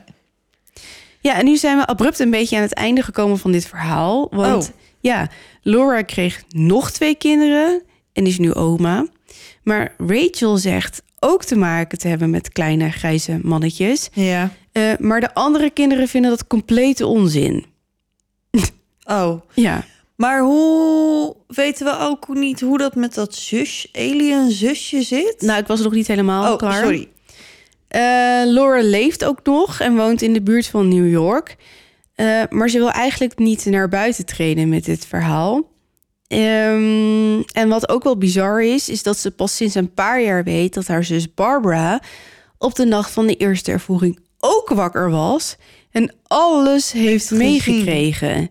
Ja, en nu zijn we abrupt een beetje aan het einde gekomen van dit verhaal. Want Oh. ja, Laura kreeg nog twee kinderen en is nu oma. Maar Rachel zegt ook te maken te hebben met kleine grijze mannetjes. Ja. Eh, maar de andere kinderen vinden dat complete onzin. Oh. Ja, Maar hoe weten we ook niet hoe dat met dat zus, alien zusje zit? nou, ik was nog niet helemaal oh, klaar. sorry. Eh, Laura leeft ook nog en woont in de buurt van New York. Eh, maar ze wil eigenlijk niet naar buiten treden met dit verhaal. Ehm, en wat ook wel bizar is, is dat ze pas sinds een paar jaar weet dat haar zus Barbara op de nacht van de eerste ervoering ook wakker was en alles heeft meegekregen.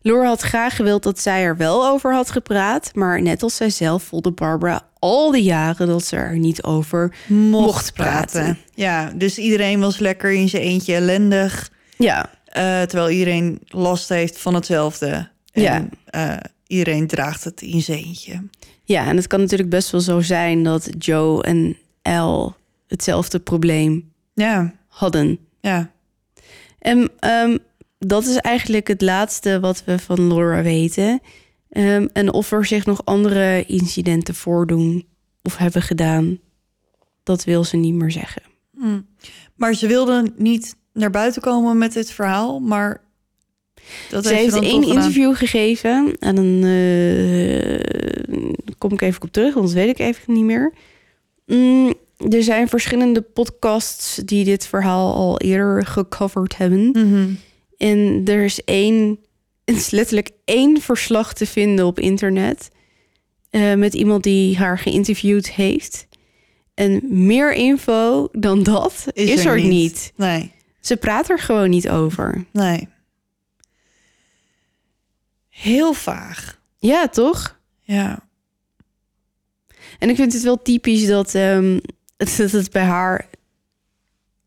Laura had graag gewild dat zij er wel over had gepraat, maar net als zijzelf voelde Barbara al die jaren dat ze er niet over Mocht praten. praten. Ja, dus iedereen was lekker in zijn eentje ellendig. Ja, eh, terwijl iedereen last heeft van hetzelfde. En, Ja. eh, iedereen draagt het in zijn eentje. Ja, en het kan natuurlijk best wel zo zijn dat Joe en El hetzelfde probleem Ja, hadden. ja. En ehm, dat is eigenlijk het laatste wat we van Laura weten. Ehm, en of er zich nog andere incidenten voordoen of hebben gedaan, dat wil ze niet meer zeggen. Hm. Maar ze wilde niet naar buiten komen met dit verhaal, maar... Dat ze heeft één interview gegeven en dan eh, kom ik even op terug, want dat weet ik even niet meer. Mm, er zijn verschillende podcasts die dit verhaal al eerder gecoverd hebben. Mhm. En er is één, is letterlijk één verslag te vinden op internet. eh, met iemand die haar geïnterviewd heeft. En meer info dan dat is, er, niet. Nee, Ze praat er gewoon niet over. nee. Heel vaag. Ja, toch? Ja. En ik vind het wel typisch dat, ehm, het, dat het bij haar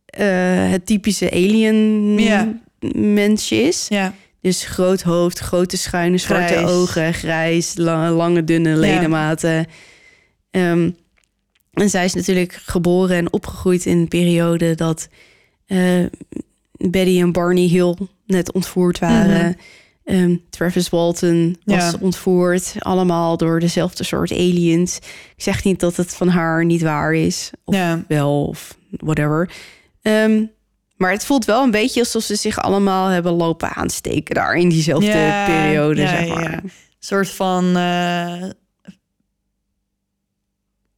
eh, het typische alien Ja. mensje is. Ja. Dus groot hoofd, grote schuine zwarte Grijs. ogen, grijs, lange, lange dunne ledematen. Ehm, en zij is natuurlijk geboren en opgegroeid in een periode dat eh, Betty en Barney Hill net ontvoerd waren. Mhm. Ehm, Travis Walton was Ja. ontvoerd, allemaal door dezelfde soort aliens. Ik zeg niet dat het van haar niet waar is, of Ja. wel, of whatever. Ehm, maar het voelt wel een beetje alsof ze zich allemaal hebben lopen aansteken daar in diezelfde Ja, periode, ja, zeg maar. ja. Een soort van eh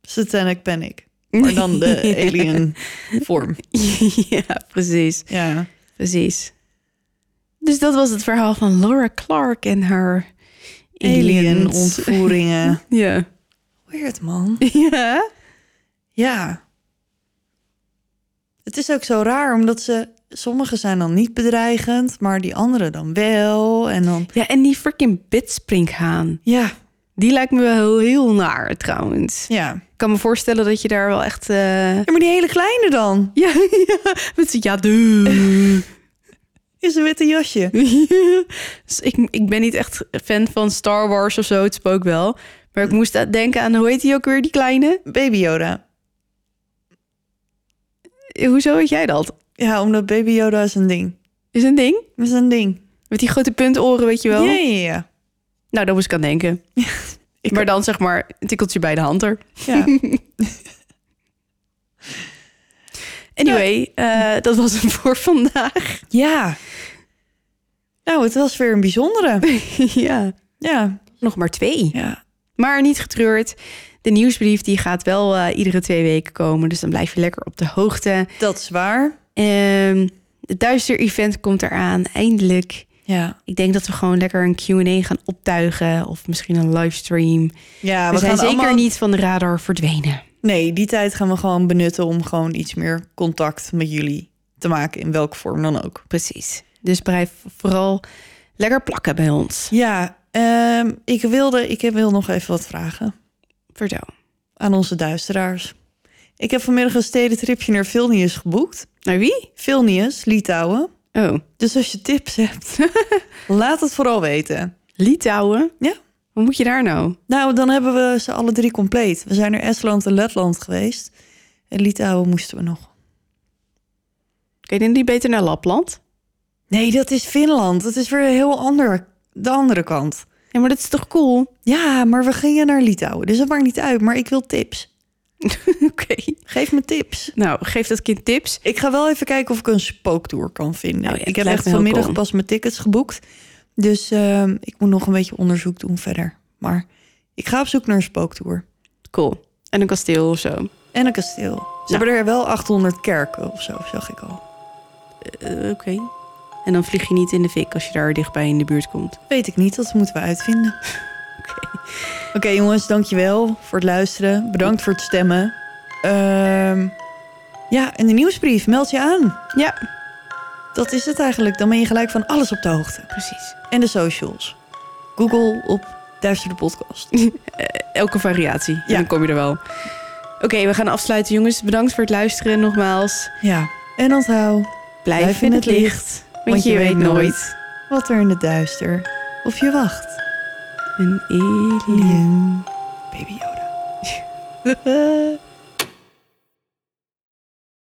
satanic panic. Maar dan de alien vorm. ja, precies, Ja. precies. Dus dat was het verhaal van Laura Clark en haar Alien ontvoeringen. Ja. Weird man. Ja. Ja. Het is ook zo raar, omdat ze... Sommige zijn dan niet bedreigend, maar die andere dan wel. En dan... Ja, en die freaking bidspringhaan. Ja, Die lijkt me wel heel naar trouwens. ja. Ik kan me voorstellen dat je daar wel echt... eh, Ja, maar die hele kleine dan. Ja, ja, met z'n ja. Is een witte jasje. dus ik, ik ben niet echt fan van Star Wars of zo, het spook wel. Maar ik moest denken aan, hoe heet die ook weer, die kleine? Baby Yoda. Eh, Hoezo weet jij dat? Ja, omdat Baby Yoda is een ding. Is een ding? Dat is een ding. Met die grote puntoren, weet je wel? Ja, ja, ja. Nou, daar moest ik aan denken. Ik maar dan zeg maar een tikkeltje bij de hand er. Ja. Anyway, eh, dat was hem voor vandaag. ja. Nou, het was weer een bijzondere. ja, Ja. nog maar twee. Ja. Maar niet getreurd. De nieuwsbrief die gaat wel eh, iedere twee weken komen. Dus dan blijf je lekker op de hoogte. Dat is waar. Ehm het Duister-event komt eraan, eindelijk. Ja. Ik denk dat we gewoon lekker een Q&A gaan optuigen. Of misschien een livestream. Ja, we, we, zijn gaan zeker allemaal... niet van de radar verdwenen. Nee, die tijd gaan we gewoon benutten om gewoon iets meer contact met jullie te maken. In welke vorm dan ook. Precies. Dus blijf vooral lekker plakken bij ons. Ja, ehm, ik wilde... Ik wil nog even wat vragen Vertel. aan onze duisteraars. Ik heb vanmiddag een stedentripje naar Vilnius geboekt. Naar wie? Vilnius, Litouwen. Oh, Dus als je tips hebt, laat het vooral weten. Litouwen? Ja. Hoe moet je daar nou? Nou, dan hebben we ze alle drie compleet. We zijn naar Estland en Letland geweest. En Litouwen moesten we nog. Kun je niet beter naar Lapland? Nee, dat is Finland. Dat is weer heel ander, de andere kant. Ja, maar dat is toch cool? Ja, maar we gingen naar Litouwen. Dus dat maakt niet uit. Maar ik wil tips. Oké. Geef me tips. Nou, geef dat kind tips. Ik ga wel even kijken of ik een spooktour kan vinden. Nou ja, ik heb echt vanmiddag cool. pas mijn tickets geboekt. Dus ehm, ik moet nog een beetje onderzoek doen verder. Maar ik ga op zoek naar een spooktour. Cool. En een kasteel of zo. En een kasteel. Ze hebben er wel 800 kerken of zo, zag ik al. Eh, Oké. En dan vlieg je niet in de fik als je daar dichtbij in de buurt komt. Weet ik niet, dat moeten we uitvinden. Oké jongens, dankjewel voor het luisteren. Bedankt voor het stemmen. Ehm, ja, en de nieuwsbrief, meld je aan. Ja, Dat is het eigenlijk. Dan ben je gelijk van alles op de hoogte. precies. En de socials. Google op Duister de podcast. Elke variatie. En Ja. dan kom je er wel. Oké, we gaan afsluiten, jongens. Bedankt voor het luisteren nogmaals. Ja, en onthoud Blijf, in het licht. Want, je, weet nooit. wat er in het duister op je wacht. Een alien. Alien. Baby Yoda.